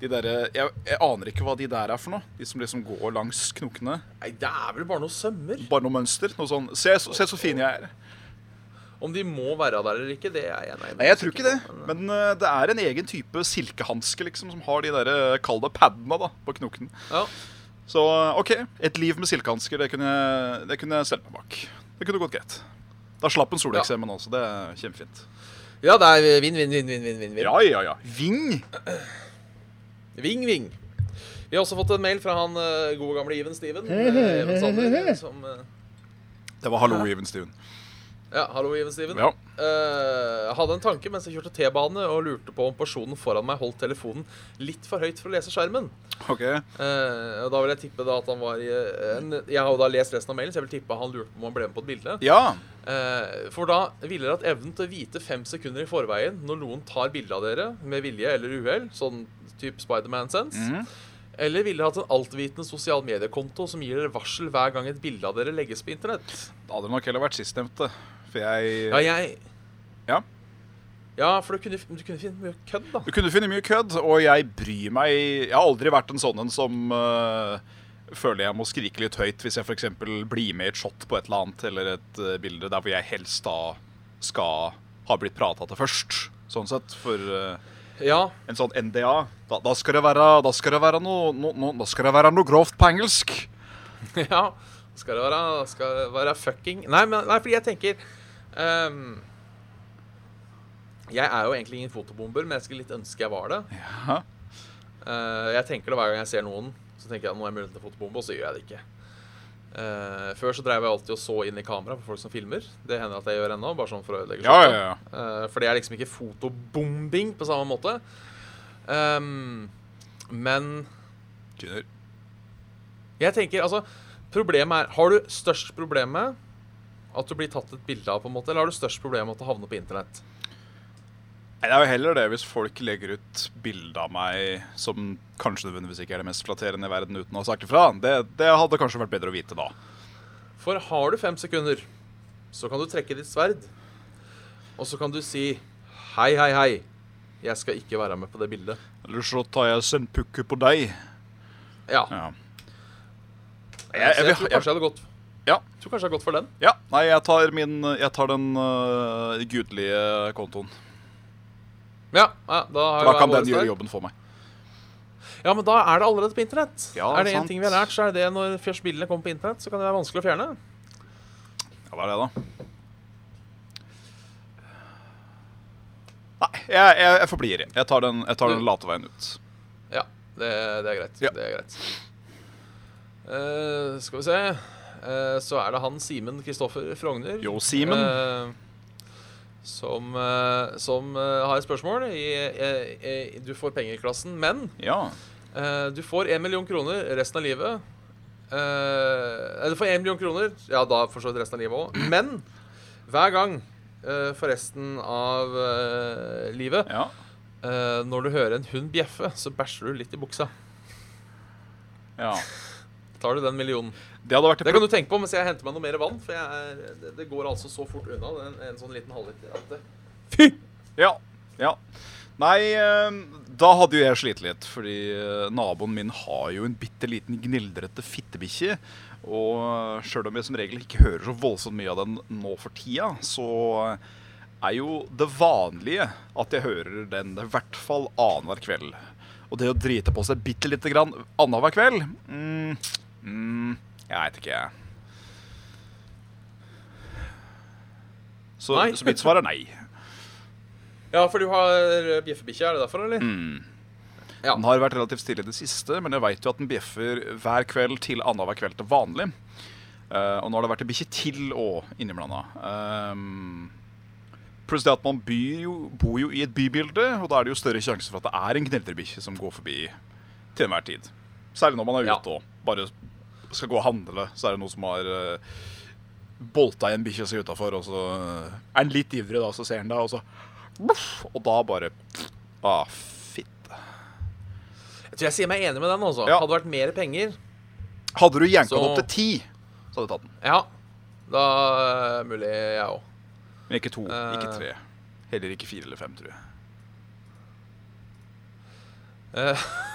de der, jeg, jeg aner ikke hva de der er for noe. De som liksom går langs knokene. Nei, det er vel bare noe sømmer. Bare noe mønster. Noe sånn Se, så- se så fin jeg er. Om de må være der eller ikke, det er jeg nei, Nei, jeg tror ikke det. Men uh, det er en egen type silkehanske liksom, som har de der, kall det paddene da, på knoken. Ja. Så OK, et liv med silkehansker, det kunne jeg, det kunne jeg stelt meg bak. Det kunne gått greit. Da slapp en soleksemen også. Det er kjempefint. ja, det er vinn, vinn, vinn, vinn, vinn, vinn. Ja, ja, ja. Ving! Ving, ving. Vi har også fått en mail fra han eh, gode gamle Even Steven. eh, Even Sander, som eh, Det var hallo, Even Steven. Ja, hallo, Even Steven. Ja. Uh, hadde en tanke mens jeg kjørte T-bane og lurte på om personen foran meg holdt telefonen litt for høyt for å lese skjermen. OK. uh, og da vil jeg tippe da at han var i eh, en, Jeg har jo da lest resten av mailen, så jeg vil tippe han lurte på om han ble med på et bilde. Ja. Uh, for da ville dere hatt evnen til å vite fem sekunder i forveien når noen tar bilde av dere med vilje eller uhell, sånn type Spiderman-sense. Mm. Eller ville hatt en altvitende sosial mediekonto som gir dere varsel hver gang et bilde av dere legges på internett? Da hadde det nok heller vært sistnevnte. For jeg Ja, jeg Ja. Ja, for du kunne, du kunne finne mye kødd, da. Du kunne finne mye kødd, og jeg bryr meg Jeg har aldri vært en sånn en som uh, føler jeg må skrike litt høyt hvis jeg f.eks. blir med i et shot på et eller annet, eller et uh, bilde der hvor jeg helst da skal ha blitt prata til først. Sånn sett. For uh, Ja, en sånn NDA, da, da skal det være, da skal det være noe no, no, Da skal det være noe grovt på engelsk. ja. Skal det være, skal det være fucking Nei, men, nei fordi jeg tenker ehm, Jeg er jo egentlig ingen fotobomber, men jeg skulle litt ønske jeg var det. Ja. Uh, jeg tenker det hver gang jeg ser noen. Så tenker jeg at nå er jeg muligheten til å fotobombe, og så gjør jeg det ikke. Uh, før så drev jeg alltid og så inn i kamera på folk som filmer. Det hender at jeg gjør ennå, bare sånn for å ødelegge Ja, ja, ja. Eh, for det er liksom ikke fotobombing på samme måte. Um, men Junior. jeg tenker altså Problemet er Har du størst problem med at du blir tatt et bilde av, på en måte, eller har du størst problem med at det havner på internett? Det er jo heller det hvis folk legger ut bilde av meg som kanskje nødvendigvis ikke er det mest flatterende i verden uten å ha sagt ifra. Det, det hadde kanskje vært bedre å vite da. For har du fem sekunder, så kan du trekke ditt sverd, og så kan du si Hei, hei, hei. Jeg skal ikke være med på det bildet. Eller så tar jeg sendpukke på deg. Ja. Ja. Jeg, jeg jeg, jeg, tror kanskje jeg hadde gått Ja. Jeg tror kanskje jeg har gått for den. ja. Nei, jeg tar, min, jeg tar den uh, gudelige kontoen. Ja, ja da har da kan den gjøre jobben for meg. Ja, men da er det allerede på internett. Ja, er det én ting vi har lært, så er det når først bildene kommer på internett, så kan det være vanskelig å fjerne. Ja, hva er det, da? Nei, jeg, jeg, jeg forblir. Jeg tar den, jeg tar den late veien ut. Ja, det, det er greit. Ja. Det er greit. Uh, skal vi se Så er det han Simen Kristoffer Frogner. Jo, Simen. eh, som eh, som eh, har et spørsmål. I, i, i du får pengeklassen, men Ja. eh, du får én million kroner resten av livet. Eh, du får én million kroner, ja, da for så vidt resten av livet òg. Men hver gang eh, for resten av eh, livet ja. Eh, når du hører en hund bjeffe, så bæsjer du litt i buksa. ja. Tar du den millionen? Det Det kan du tenke på mens jeg henter meg noe mer vann. For er, det, det går altså så fort unna, en, en sånn liten halvliter. At det, fy! Ja. ja. Nei, eh, da hadde jo jeg slitt litt, fordi eh, naboen min har jo en bitte liten gnildrete fittebikkje. Og sjøl om jeg som regel ikke hører så voldsomt mye av den nå for tida, så er jo det vanlige at jeg hører den i hvert fall annenhver kveld. Og det å drite på seg bitte lite grann annenhver kveld mm, mm, Jeg veit ikke, jeg. Så, så mitt svar er nei. Ja, for du har bjeffebikkje, er det derfor, eller? Mm. Ja. Den har vært relativt stille i det siste, men jeg veit jo at den bjeffer hver kveld til annenhver kveld til vanlig. Uh, og nå har det vært en bikkje til òg innimellom. Um, pluss det at man byr jo, bor jo i et bybilde, og da er det jo større sjanse for at det er en gneldrebikkje som går forbi til enhver tid. Særlig når man er ute òg. og bare skal gå og handle, så er det noen som har uh, bolta i en bikkje er utafor, og så eh, er han litt ivrig, da, så ser han deg, og så Og da bare Ah, fitte. Jeg tror jeg sier meg enig med den. altså. Ja. Hadde det vært mer penger, Hadde du jenka den opp til ti, så hadde du tatt den. ja, da uh, mulig jeg òg. Men ikke to, uh, ikke tre. Heller ikke fire eller fem, tror jeg. Eh,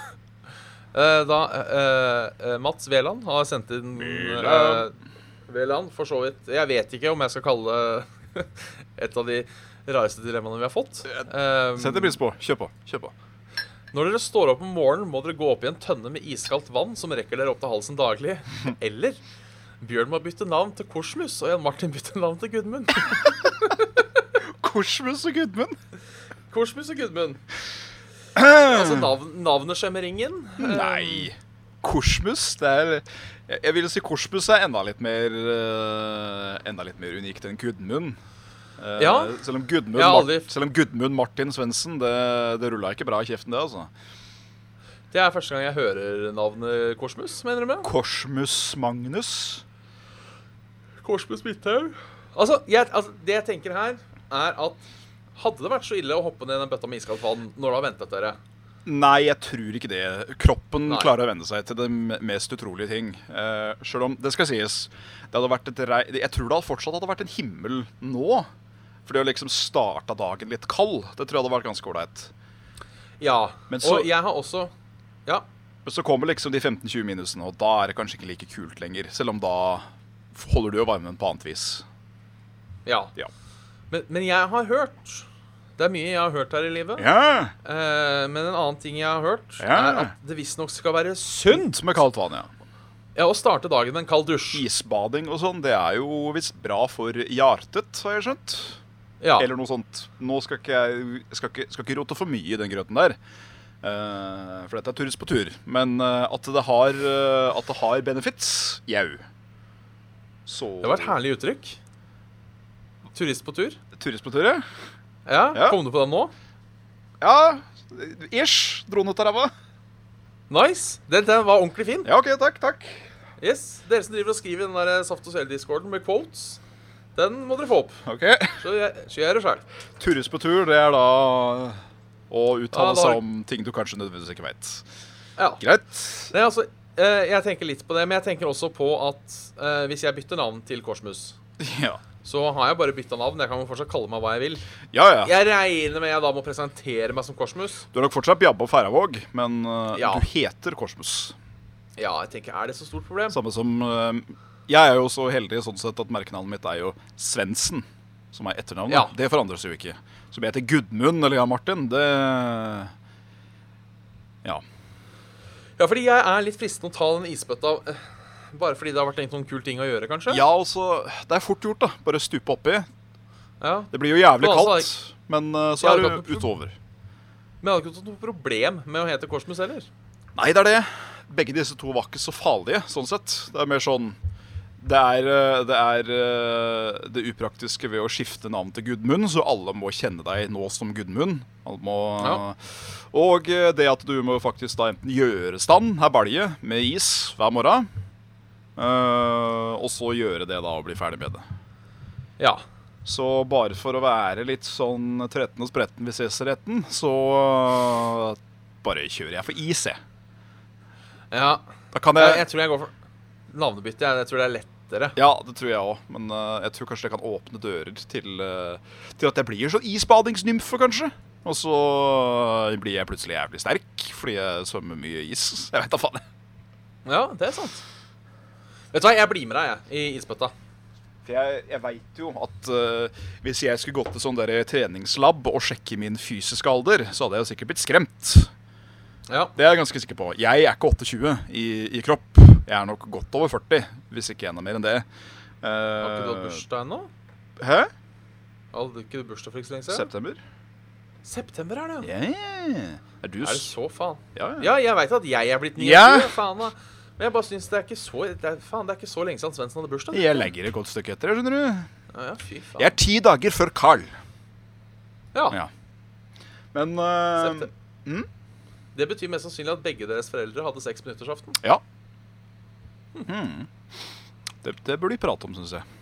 da eh, eh, Mats Veland har sendt inn Veland. eh, for så vidt. Jeg vet ikke om jeg skal kalle det et av de rareste dilemmaene vi har fått. Eh, Setter pris på. Kjør på. Kjør på. Når dere står opp om morgenen, må dere gå opp i en tønne med iskaldt vann som rekker dere opp til halsen daglig. Eller Bjørn må bytte navn til Korsmus, og Jan Martin bytte navn til Gudmund. Korsmus og Gudmund. Korsmus og Gudmund. Altså navn, navnet Skjemmeringen. Eh, Nei. Korsmus, det er Jeg, jeg vil si Korsmus er enda litt mer uh, Enda litt mer unikt enn Gudmund. Uh, Ja. Selv om Gudmund, Mart- selv om Gudmund Martin Svendsen, det, det rulla ikke bra i kjeften, det, altså. Det er første gang jeg hører navnet Korsmus, mener du med? Korsmus Magnus. Korsmus Midthaug. Altså, jeg, altså, det jeg tenker her, er at hadde det vært så ille å hoppe ned i den bøtta med iskaldt vann når du har ventet dere Nei, jeg tror ikke det. Kroppen Nei. klarer å venne seg til det mest utrolige ting. Uh, Sjøl om det skal sies det hadde vært et rei Jeg tror det hadde fortsatt hadde vært en himmel nå. For det å liksom starta dagen litt kald, det tror jeg hadde vært ganske ålreit. Ja. Men så- Og jeg har også Ja. Men så kommer liksom de 15-20 minusene, og da er det kanskje ikke like kult lenger. Selv om da holder du jo varmen på annet vis. ja. Ja. Men, men jeg har hørt Det er mye jeg har hørt her i livet. Ja. Eh, men en annen ting jeg har hørt, Ja. er at det visstnok skal være sunt med kaldt vann, ja. ja, å starte dagen med en kald dusj. Isbading og sånn, det er jo visst bra for hjertet, har jeg skjønt. Ja. Eller noe sånt. Nå skal ikke jeg skal ikke, skal ikke rote for mye i den grøten der. Eh, for dette er turist på tur. Men eh, at, det har, eh, at det har benefits, jau. Så Det var et herlig uttrykk. Turist på tur. Turist på tur, ja? Ja, Ja. Kom du på den nå? Ja, ish. Dro den ut av ræva. Nice. Den, den var ordentlig fin. Ja, OK, takk, takk. Yes, Dere som driver og skriver i den der Saft og Svele-discorden med quotes, den må dere få opp. Ok. Så gjør det sjøl. Turist på tur, det er da å uttale Ja, seg om ting du kanskje nødvendigvis ikke veit. Ja. Greit. Nei, altså, eh, jeg tenker litt på det, men jeg tenker også på at eh, hvis jeg bytter navn til Korsmus, Ja. Så har jeg bare bytta navn. Jeg kan jo fortsatt kalle meg hva jeg vil. ja, ja. Jeg regner med jeg da må presentere meg som Korsmus. Du er nok fortsatt Bjabbe og Færøyvåg, men uh, Ja. du heter Korsmus. Ja, jeg tenker, Er det så stort problem? Samme som uh, Jeg er jo så heldig sånn sett at merkenavnet mitt er jo Svendsen, som er etternavnet. Ja. Det forandres jo ikke. Som jeg heter Gudmund eller Jan Martin, det Ja. Ja, fordi jeg er litt fristende å ta den isbøtta eh, bare fordi det har vært en sånn kul ting å gjøre, kanskje. Ja, altså Det er fort gjort, da. Bare stupe oppi. Ja. Det blir jo jævlig kaldt, altså, kaldt, men uh, så er det du utover. Men jeg hadde ikke hatt noe problem med å hete Korsmus heller. Nei, det er det. Begge disse to var ikke så farlige, sånn sett. Det er mer sånn Det er eh, det, er, eh, det upraktiske ved å skifte navn til Gudmund, så alle må kjenne deg nå som Gudmund. Må, Ja. Og det at du må faktisk da enten gjøre stand her balje med is hver morgen, og så gjøre det da og bli ferdig med det. Ja. Så bare for å være litt sånn tretten og spretten ved ser retten så eh, bare kjører jeg for is, jeg. ja. Jeg, jeg jeg tror jeg går for navnebytte. Jeg, jeg tror det er lettere. Ja, det tror jeg òg. Men uh, jeg tror kanskje det kan åpne dører til, uh, til at jeg blir sånn isbadingsnymfe, kanskje. og så blir jeg plutselig jævlig sterk fordi jeg svømmer mye is. Jeg vet da faen. Ja, det er sant. Vet du hva, jeg blir med deg, jeg, i isbøtta. For jeg, jeg veit jo at uh, hvis jeg skulle gått til sånn der treningslab og sjekke min fysiske alder, så hadde jeg jo sikkert blitt skremt. Ja. Det er jeg ganske sikker på. Jeg er ikke 28 i, i kropp. Jeg er nok godt over 40, hvis ikke enda mer enn det. Har ikke du hatt Eh, bursdag ennå? Hæ? Hadde ikke du bursdag for ikke så lenge siden? September? September er det, jo. Yeah. Er du Er det så faen? Ja, ja. Ja, jeg veit at jeg er blitt 29, Ja. faen da. Men jeg bare syns det er ikke så det er, Faen, det er ikke så lenge siden Svendsen hadde bursdag. Jeg legger et godt stykke etter, skjønner du. Ja, ja, fy faen. Jeg er ti dager før Carl. Ja. Ja. Men uh, mm? Det betyr mest sannsynlig at begge deres foreldre hadde sex på nyttårsaften. Ja. Mm. Det, det burde de prate om, syns jeg.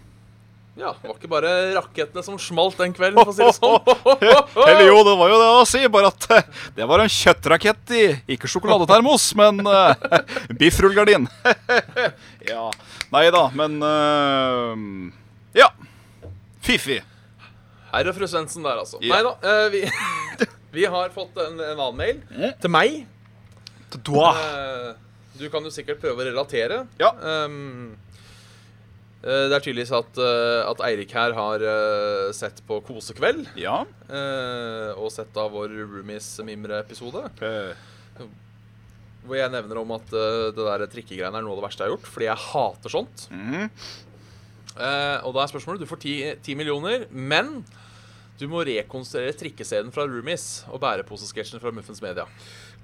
Ja, Det var ikke bare rakettene som smalt den kvelden, for å si det sånn. Eller jo, det var jo det å si, bare at eh, det var en kjøttrakett i Ikke sjokoladetermos, men uh, biffrullegardin. ja. Nei da, men uh, Ja. Fifi. Herr og fru Svendsen der, altså. Ja. Nei da. Uh, vi, vi har fått en, en annen mail til meg. Eh, du kan jo sikkert prøve å relatere. Ja. Um, eh, det er tydeligvis at, eh, at Eirik her har eh, sett på Kosekveld. Ja. eh, og sett av vår Roomies Mimre-episode. Eh, Hvor jeg nevner om at eh, det der trikkegreiene er noe av det verste jeg har gjort. Fordi jeg hater sånt. Mm. Eh, og da er spørsmålet Du får ti, ti millioner, men du må rekonstruere trikkescenen fra Roomies og bæreposesketsjen fra Muffens Media.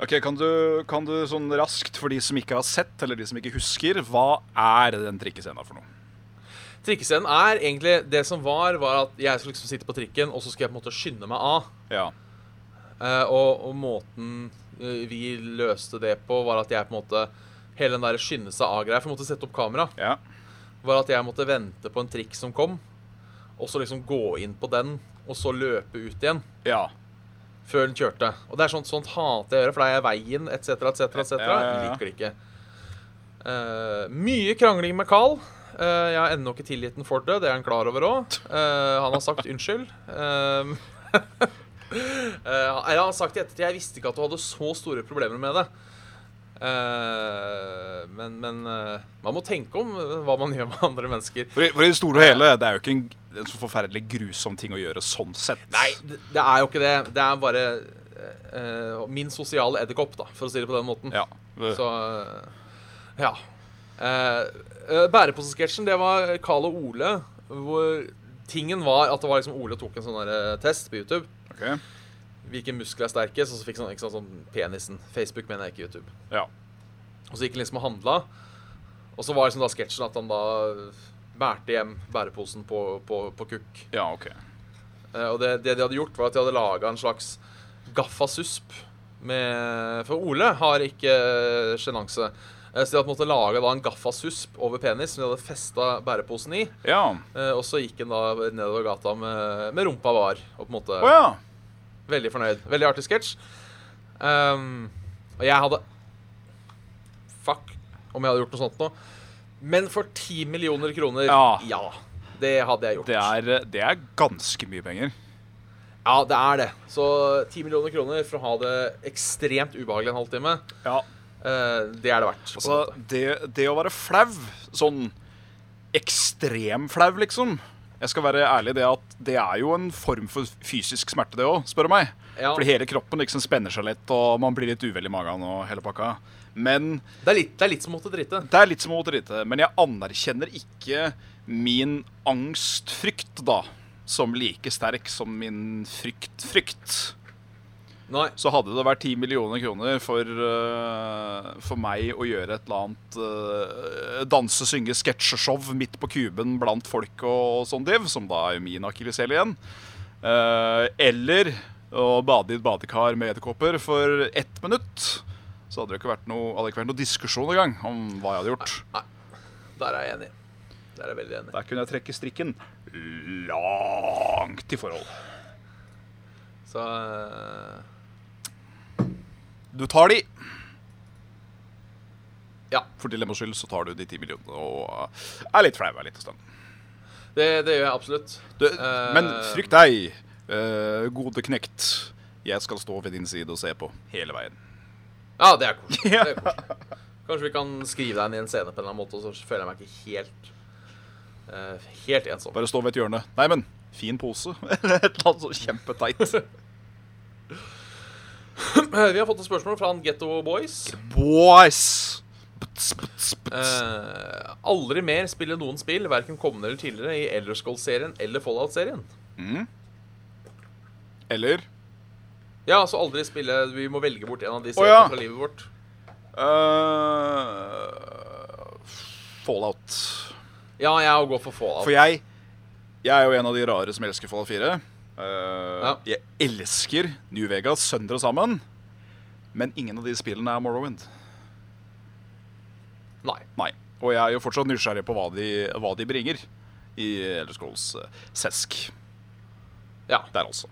Ok, kan du, kan du sånn raskt, for de som ikke har sett, eller de som ikke husker, hva er den trikkescenen for noe? Trikkescenen er egentlig Det som var, var at jeg skulle liksom sitte på trikken, og så skulle jeg på en måte skynde meg av. Ja. Uh, og, og måten eh, vi løste det på, var at jeg på en måte Hele den der skynde seg av-greia, for jeg måtte sette opp kamera, Ja. var at jeg måtte vente på en trikk som kom, og så liksom gå inn på den, og så løpe ut igjen. Ja. Før den kjørte. Og det er sånt, sånt hater jeg å gjøre, for da er jeg veien, etc., etc., etc. Ja, ja, ja. Liker det ikke. Uh, mye krangling med Carl. Eh, jeg har ennå ikke tilgitt den for det, det er han klar over òg. han har sagt unnskyld. jeg eh, han har sagt i ettertid Jeg visste ikke at du hadde så store problemer med det. Eh, men men eh, man må tenke om eh, hva man gjør med andre mennesker. For, for i det store og hele, det er jo ikke en, en så forferdelig grusom ting å gjøre sånn sett. Nei, det, det er jo ikke det. Det er bare eh, min sosiale edderkopp, for å si det på den måten. Ja. Så eh, ja. Uh, Bæreposesketsjen, det var Carl og Ole. Hvor tingen var at det var liksom Ole tok en sånn eh, test på YouTube. Okay. Hvilke muskler er sterkest, og så fikk sånn, ikke sant, sånn penisen. Facebook mener jeg ikke YouTube. Ja. Og så gikk han liksom og handla. Og så var liksom da sketsjen at han da bærte hjem bæreposen på, på, på kukk. Ja, ok. Uh, og det, det de hadde gjort, var at de hadde laga en slags gaffasusp med For Ole har ikke sjenanse. Eh, Så de hadde måttet lage da en gaffasusp over penis som de hadde festa bæreposen i. Ja. Eh, Og så gikk han da nedover gata med, med rumpa var. Og på en måte oh, ja. Veldig fornøyd. Veldig artig sketsj. Um, og jeg hadde Fuck om jeg hadde gjort noe sånt nå. Men for ti millioner kroner, Ja. Det hadde jeg gjort. Det er, det er ganske mye penger. Ja, det er det. Så ti millioner kroner for å ha det ekstremt ubehagelig en halvtime, Ja. Eh, det er det verdt. Altså, det, det å være flau, sånn ekstrem flau, liksom Jeg skal være ærlig det at det er jo en form for fysisk smerte, det òg, spør du meg. Ja. Fordi hele kroppen liksom spenner seg litt, og man blir litt uvel i magen og hele pakka. Men Det er litt, det er litt som å måtte drite. det er litt som å måtte drite. Men jeg anerkjenner ikke min angstfrykt, da, som like sterk som min frykt-frykt. Nei. Så hadde det vært 10 millioner kroner for, uh, for meg å gjøre et eller annet uh, danse, synge, sketsjeshow midt på kuben blant folk og sånn div, som da er min akilleshæl igjen. Uh, eller å bade i et badekar med edderkopper for ett minutt. Så hadde det ikke vært noe, hadde ikke vært noe diskusjon engang om hva jeg hadde gjort. Nei, Der er jeg enig. Der er jeg veldig enig. Der kunne jeg trekke strikken langt i forhold. Så Du tar de. Ja. For dilemmas skyld så tar du de ti millionene og uh, er litt flau en liten stund. det, det gjør jeg absolutt. Du, Eh, men frykt deg, uh, gode knekt. Jeg skal stå ved din side og se på hele veien. Ja, det er koselig. Det er koselig. Kanskje vi kan skrive deg inn i en scene på en eller annen måte, og så føler jeg meg ikke helt eh, Helt ensom. Bare stå ved et hjørne. Nei, men fin pose. Eller et eller annet så kjempeteit. Vi har fått et spørsmål fra han Getto Boys. Boys! Buts, buts, buts. Eh, aldri mer spille noen spill, verken kommende eller tidligere, i Elder Scrolls-serien eller Fallout-serien. Mm. Eller Ja, altså aldri spille Vi må velge bort en av de seriene ja. fra livet vårt. Uh, Fallout. Ja, jeg går for Fallout. For jeg Jeg er jo en av de rare som elsker Fallout 4. Uh, Ja. Jeg elsker New Vegas sønder og sammen. Men ingen av de spillene er Morrowind. Nei. Nei. Og jeg er jo fortsatt nysgjerrig på hva de, hva de bringer i Elder Scrolls eh, Sesk. Ja. Der altså.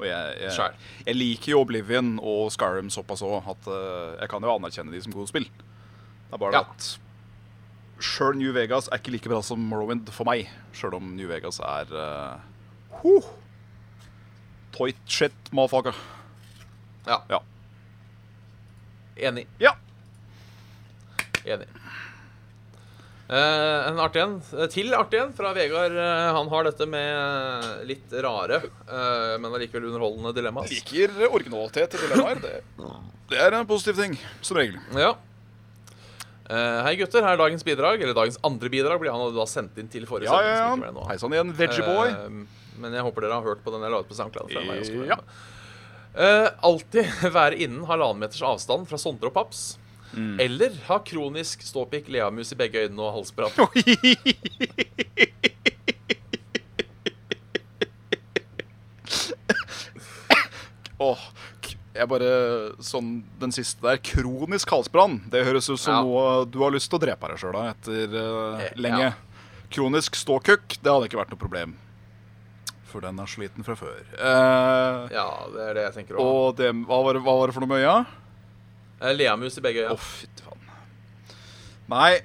Og jeg, jeg, jeg liker jo Oblivion og Skyrim såpass òg at eh, jeg kan jo anerkjenne de som gode spill. Det er bare Ja. at sjøl New Vegas er ikke like bra som Morrowind for meg. Sjøl om New Vegas er uh, huh. Toit shit, motherfucker. Ja. Ja. Enig. Ja. Enig. Eh, en artig en. eh, Til artig en fra Vegard. Eh, han har dette med litt rare, eh, men allikevel underholdende dilemmaer. Liker originalitet i dilemmaer. Det, det er en positiv ting, som regel. Ja. Eh, hei, gutter. Her er dagens bidrag. Eller dagens andre bidrag blir han da sendt inn til forrige Ja, ja, ja. Hei sann igjen, Veggieboy. Eh, men jeg håper dere har hørt på den jeg la ut på SoundCloud. Ja. meg Eh, alltid være innen halvannen meters avstand fra Sondre og Paps. Mm. Eller ha kronisk ståpikk, leamus i begge øynene og halsbrann. oh, jeg bare Sånn den siste der. Kronisk halsbrann. Det høres ut som Ja. noe du har lyst til å drepe deg sjøl av etter Eh, lenge. ja. Kronisk ståkukk, det hadde ikke vært noe problem. For den er sliten fra før. Uh, Ja, det er det jeg tenker òg. og det, hva, var, det- hva var det for noe med øya? Eh, leamus i begge Å, oh, fytti faen. Nei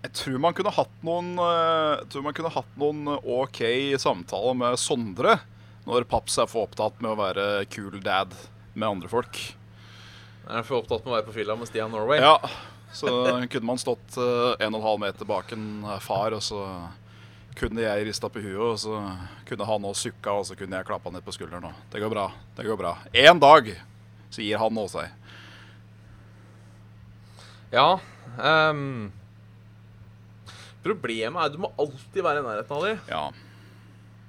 Jeg tror man kunne hatt noen eh, Jeg tror man kunne hatt noen OK samtaler med Sondre når Paps er for opptatt med å være cool dad med andre folk. Er for opptatt med å være på fylla med Stian Norway. Ja, Så kunne man stått eh, en og en halv meter bak en eh, far, og så kunne jeg rista på huet, og så kunne han også sukka, og så kunne jeg klappa ned på skulderen. Og det går bra. Det går bra. Én dag så gir han også seg. Ja. Um, problemet er at du må alltid være i nærheten av dem. Ja,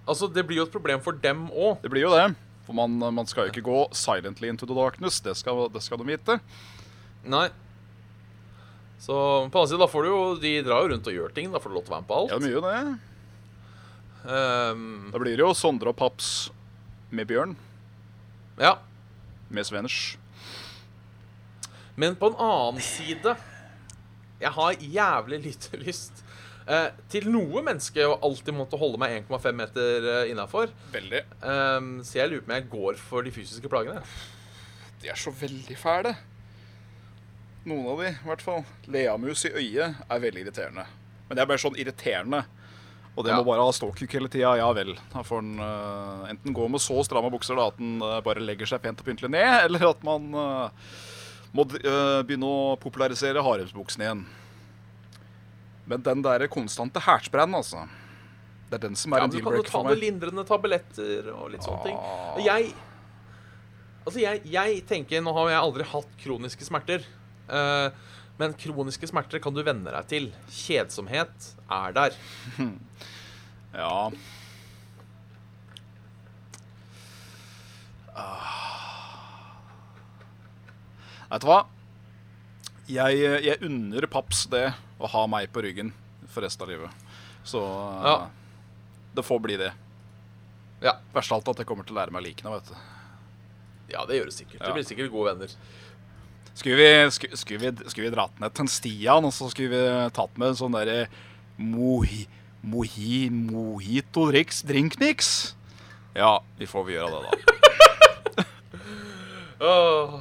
Altså, det blir jo et problem for dem òg. det blir jo det. For man, man skal jo ikke gå silently into the darkness. Det skal, det skal de vite. Nei. Så på den annen side, da får du jo De drar jo rundt og gjør ting. Da får du lov til å være med på alt. Ja, mye det. Um, Da blir det jo Sondre og Paps med Bjørn. ja. Med Svenners. Men på en annen side Jeg har jævlig lite lyst eh, til noe menneske å alltid måtte holde meg 1,5 meter uh, innafor. Veldig. så jeg lurer på om jeg går for de fysiske plagene. De er så veldig fæle. Noen av de, i hvert fall. Leamus i øyet er veldig irriterende. Men det er bare sånn irriterende. Og det Ja. må bare ha ståkuk hele tida. Ja vel. Da får en uh, enten gå med så stramme bukser da, at en uh, bare legger seg pent og pyntelig ned, eller at man uh, må eh, begynne å popularisere haremsbuksene igjen. Men den der konstante hertsbrennen, altså. Det er den som er Ja, en men du kan jo ta for noen lindrende tabletter og litt sånne. Ah. ting. Jeg Altså, jeg, jeg tenker Nå har jeg aldri hatt kroniske smerter. Eh, men kroniske smerter kan du venne deg til. Kjedsomhet er der. Ja. Ah. Vet du hva? Jeg, jeg unner Paps det å ha meg på ryggen for resten av livet. Så eh, Ja. det får bli det. Ja, Verst av alt at jeg kommer til å lære meg likene. vet du. ja det gjør det sikkert. Ja. Det blir sikkert gode venner. Skulle vi, skulle, skulle vi, skulle vi dratt ned til en Stian, og så skulle vi tatt med en sånn derre mohi, mohi, mojito driks, drinkmix? Ja, vi får vi gjøre det, da. oh.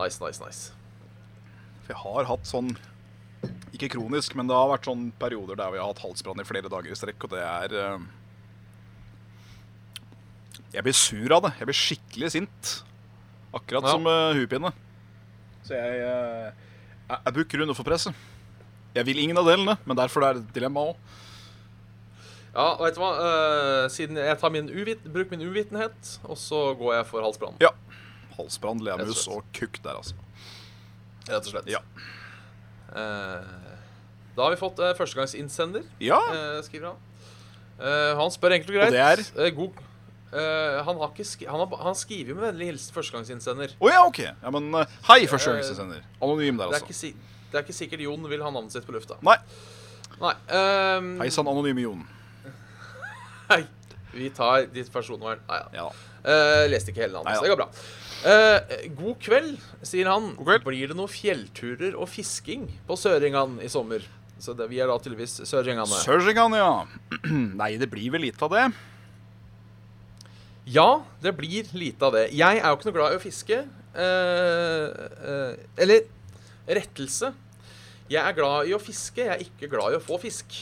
Nice, nice, nice. Vi har hatt sånn ikke kronisk, men det har vært sånn perioder der vi har hatt halsbrann i flere dager i strekk, og det er eh, Jeg blir sur av det. Jeg blir skikkelig sint. Akkurat Ja. som uh, huepinne. Så jeg, uh, jeg, jeg booker under for presset. Jeg vil ingen av delene, men derfor er det et dilemma òg. Ja, og vet du hva? Uh, siden jeg tar min uvit, bruker min uvitenhet, og så går jeg for halsbrann. Ja. Halsbrann, leamus og og kukk der, altså. Rett og slett. Ja. Uh, da har vi fått uh, førstegangsinnsender, Ja, eh, skriver han. Eh, han spør enkelt og greit. Og det er? Eh, god eh, han, har ikke han, har, han skriver med vennlig hilsen førstegangsinnsender. Å ja, ok. Ja, men uh, hei, førstegangsinnsender. Anonym der, Det er, altså. si det er ikke sikkert Jon vil ha navnet sitt på lufta. Nei. Nei. um, Hei sann, anonyme Jon. hei. Vi tar ditt personvern. Nei, ja. Ja. Uh, leste ikke hele navnet, så det går bra. Uh, god kveld, sier han. Kveld. Blir det noen fjellturer og fisking på Søringan i sommer? Så det, vi er da tydeligvis Søringane. Søringan, ja. Nei, det blir vel litt av det. Ja, det blir lite av det. Jeg er jo ikke noe glad i å fiske. Eh, eh, eller rettelse. Jeg er glad i å fiske, jeg er ikke glad i å få fisk.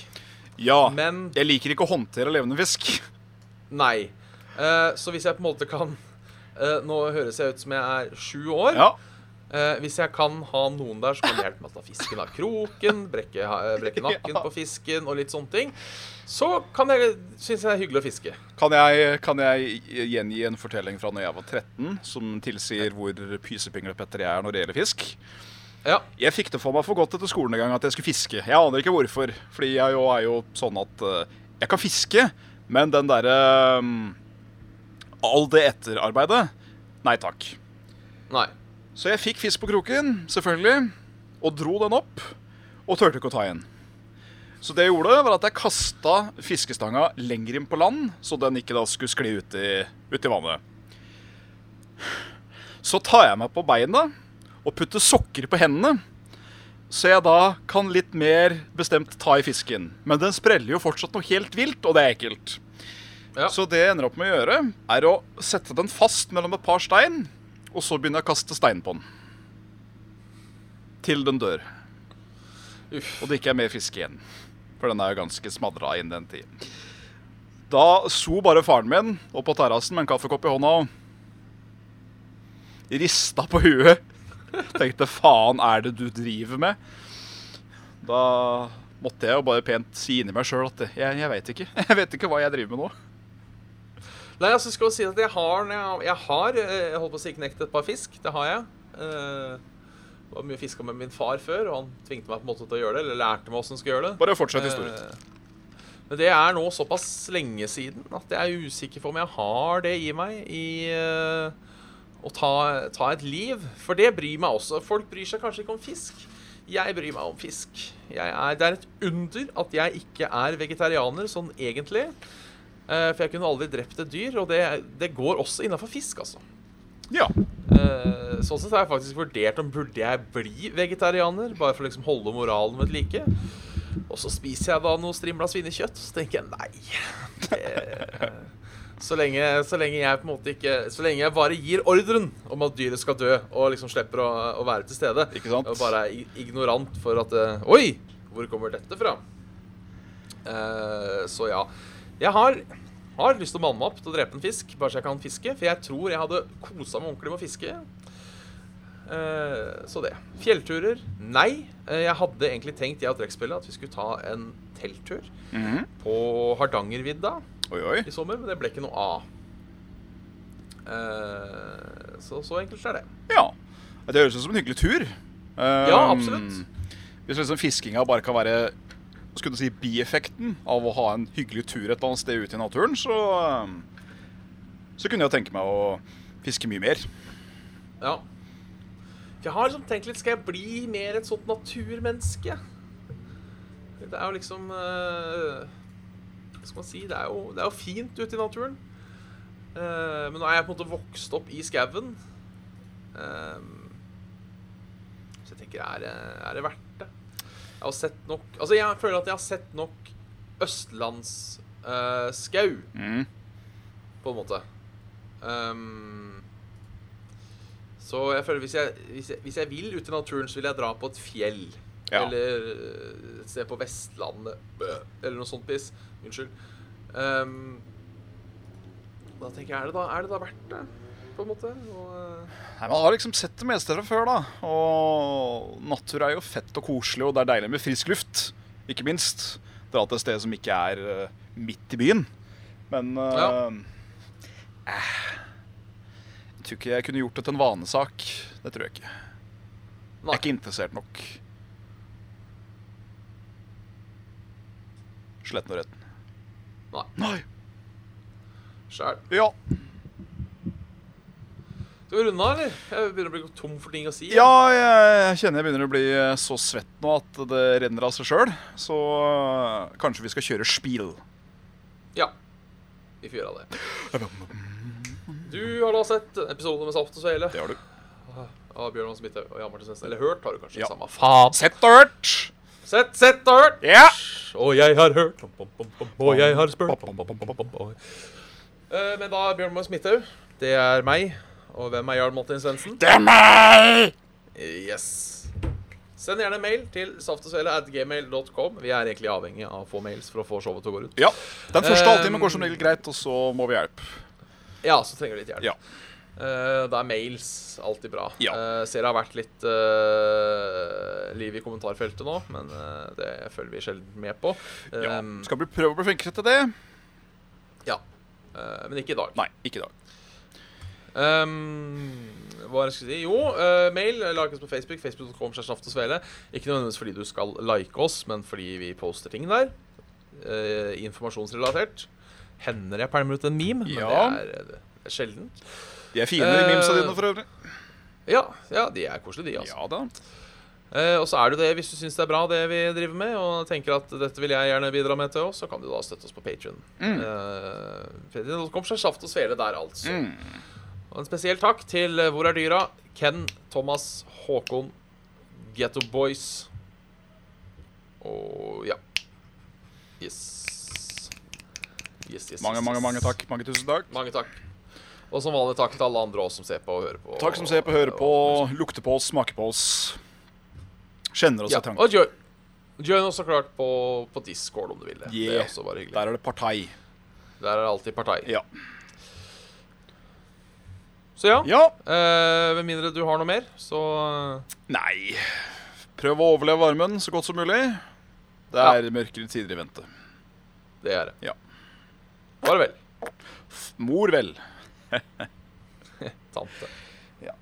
Ja. Men Jeg liker ikke å håndtere levende fisk. nei. Eh, så hvis jeg på en måte kan eh, Nå høres jeg ut som jeg er sju år. Ja. Eh, hvis jeg kan ha noen der som kan hjelpe meg å ta fisken av kroken, brekke, brekke nakken Ja. på fisken og litt sånne ting, så kan jeg synes jeg det er hyggelig å fiske. Kan jeg, kan jeg gjengi en fortelling fra når jeg var 13, som tilsier hvor pysepinglepetter jeg er når det gjelder fisk? Ja. Jeg fikk det for meg for godt etter skolen en gang at jeg skulle fiske. Jeg aner ikke hvorfor, fordi jeg jo er jo sånn at eh, jeg kan fiske, men den derre um, All det etterarbeidet Nei takk. Nei. Så jeg fikk fisk på kroken, selvfølgelig, og dro den opp, og turte ikke å ta igjen. Så det jeg gjorde, var at jeg kasta fiskestanga lenger inn på land, så den ikke da skulle skli ut i, ut i vannet. Så tar jeg meg på beina og putter sokker på hendene, så jeg da kan litt mer bestemt ta i fisken. Men den spreller jo fortsatt noe helt vilt, og det er ekkelt. Ja. Så det jeg ender opp med å gjøre, er å sette den fast mellom et par stein, og så begynner jeg å kaste stein på den. Til den dør. Uff. Og det ikke er mer fisk igjen. For den er jo ganske smadra inn den tid. Da so bare faren min opp på terrassen med en kaffekopp i hånda og rista på huet. Tenkte faen er det du driver med? Da måtte jeg jo bare pent si inni meg sjøl at jeg, jeg veit ikke. Jeg vet ikke hva jeg driver med nå. Nei, altså skal jeg si at jeg har Jeg, har eh, Jeg holdt på å si knekt et par fisk. Det har jeg. Eh, det var mye fiska med min far før, og han tvingte meg på en måte til å gjøre det. Eller lærte meg åssen jeg skulle gjøre det. Bare fortsett historien. Eh, Men det er nå såpass lenge siden at jeg er usikker på om jeg har det i meg i eh, å ta, ta et liv. For det bryr meg også. Folk bryr seg kanskje ikke om fisk. Jeg bryr meg om fisk. Er, det er et under at jeg ikke er vegetarianer sånn egentlig. Eh, for jeg kunne aldri drept et dyr, og det, det går også innafor fisk, altså. Ja. Eh, sånn sett har jeg faktisk vurdert om burde jeg bli vegetarianer, bare for å liksom holde moralen ved like. Og så spiser jeg da noe strimla svinekjøtt, så tenker jeg nei. Det, så, lenge, så lenge jeg på en måte ikke Så lenge jeg bare gir ordren om at dyret skal dø, og liksom slipper å, å være til stede, Ikke sant? og bare er ignorant for at eh, Oi! Hvor kommer dette fra? Uh, så ja. Jeg har, har lyst til å manne meg opp til å drepe en fisk, bare så jeg kan fiske. For jeg tror jeg hadde kosa meg ordentlig med å fiske. Eh, så det. Fjellturer? Nei. Eh, jeg hadde egentlig tenkt jeg og trekkspillet at vi skulle ta en telttur Mhm. på Hardangervidda Oi, oi. i sommer, men det ble ikke noe av. Eh, så så enkelt er det. Ja. Det høres ut som en hyggelig tur. Ja, Um, absolutt. Hvis liksom fiskinga bare kan være skulle du si, bieffekten av å ha en hyggelig tur et eller annet sted ute i naturen, så, um, så kunne jeg tenke meg å fiske mye mer. Ja. For jeg har liksom tenkt litt Skal jeg bli mer et sånt naturmenneske? Det er jo liksom eh, Hva skal man si? Det er jo, det er jo fint ute i naturen. Eh, men nå er jeg på en måte vokst opp i skauen. Eh, så jeg tenker er det, er det verdt det? Jeg har sett nok Altså, jeg føler at jeg har sett nok østlandsskau, Mm. på en måte. Um, så jeg føler hvis jeg, hvis, jeg, hvis jeg vil ut i naturen, så vil jeg dra på et fjell. Ja. Eller eh, sted på Vestlandet. Eller noe sånt piss. Unnskyld. Um, da tenker jeg, er det da, er det da verdt det? På en måte? Og, eh, Nei, Man har liksom sett det meste fra før, da. Og natur er jo fett og koselig, og det er deilig med frisk luft. Ikke minst. Dra til et sted som ikke er uh, midt i byen. Men eh, Ja. eh, tror ikke jeg kunne gjort det til en vanesak. Det tror jeg ikke. Jeg er ikke interessert nok. Sletten og retten. Nei. Nei. Sjæl. Ja. Skal vi runde av, eller? Jeg begynner å bli tom for ting å si. Ja, jeg, jeg kjenner jeg begynner å bli eh, så svett nå at det renner av seg sjøl. Så eh, kanskje vi skal kjøre spil. Ja. Vi får gjøre det. Du har da sett episoden med Saft og Svele Det har du. av Bjørn Hans Midthaug og Jan Martin Svendsen. Eller hørt, har du kanskje? Ja. Samme faen. Sett og hørt! Sett, sett og hørt! Ja! Og jeg har hørt Og jeg har spurt. Eh, Men da Bjørn Hans Midthaug, det er meg. Og hvem er Jarl Martin Svendsen? Det er meg! Yes. Send gjerne mail til saftogsvele.gmail.com. Vi er egentlig avhengig av å få mails for å få showet til å gå rundt. Ja. Den første Um, halvtimen går som regel greit, og så må vi hjelpe. Ja, så trenger du litt hjelp. Ja. Uh, da er mails alltid bra. Ja. Uh, ser det har vært litt uh, liv i kommentarfeltet nå, men det følger vi sjelden med på. Ja. Um, Skal vi prøve å bli flinkere til det? ja. Men ikke i dag. Nei, ikke i dag. Um, hva det jeg si? Jo, uh, mail lages på Facebook. Facebook.com. Ikke nødvendigvis fordi du skal like oss, men fordi vi poster ting der. Eh, informasjonsrelatert. Hender jeg pælmer ut en meme, men Ja. det er, det er sjelden. De er fine, de Eh, mimsa dine, for øvrig. Ja, ja, de er koselige, de. altså Ja da. Uh, og så er det det, hvis du syns det er bra det vi driver med, og tenker at dette vil jeg gjerne bidra med til oss, så kan du da støtte oss på Patrion. Mm. Uh, Patreon.com seg saft og svele der, altså. Mm. Og en spesiell takk til eh, Hvor er dyra? Ken, Thomas, Håkon, Getto Boys og ja. Yes. Yes, yes, Mange, yes, mange, yes. mange takk. Mange tusen takk. Mange takk. Og som vanlig takk til alle andre også som ser på og hører på. Takk som ser på, hører på, lukter på oss, smaker på oss. Kjenner oss Ja, i tanken. og join, join oss så klart på, på Discord om du vil det. Det er også bare hyggelig. Der er det partei. Der er det alltid partei. Ja. Så ja, ja. eh, med mindre du har noe mer, så Nei. Prøv å overleve varmen så godt som mulig. Det er ja. mørkere tider i vente. Det er det. Ja. Bare vel. Mor vel. Tante. Ja.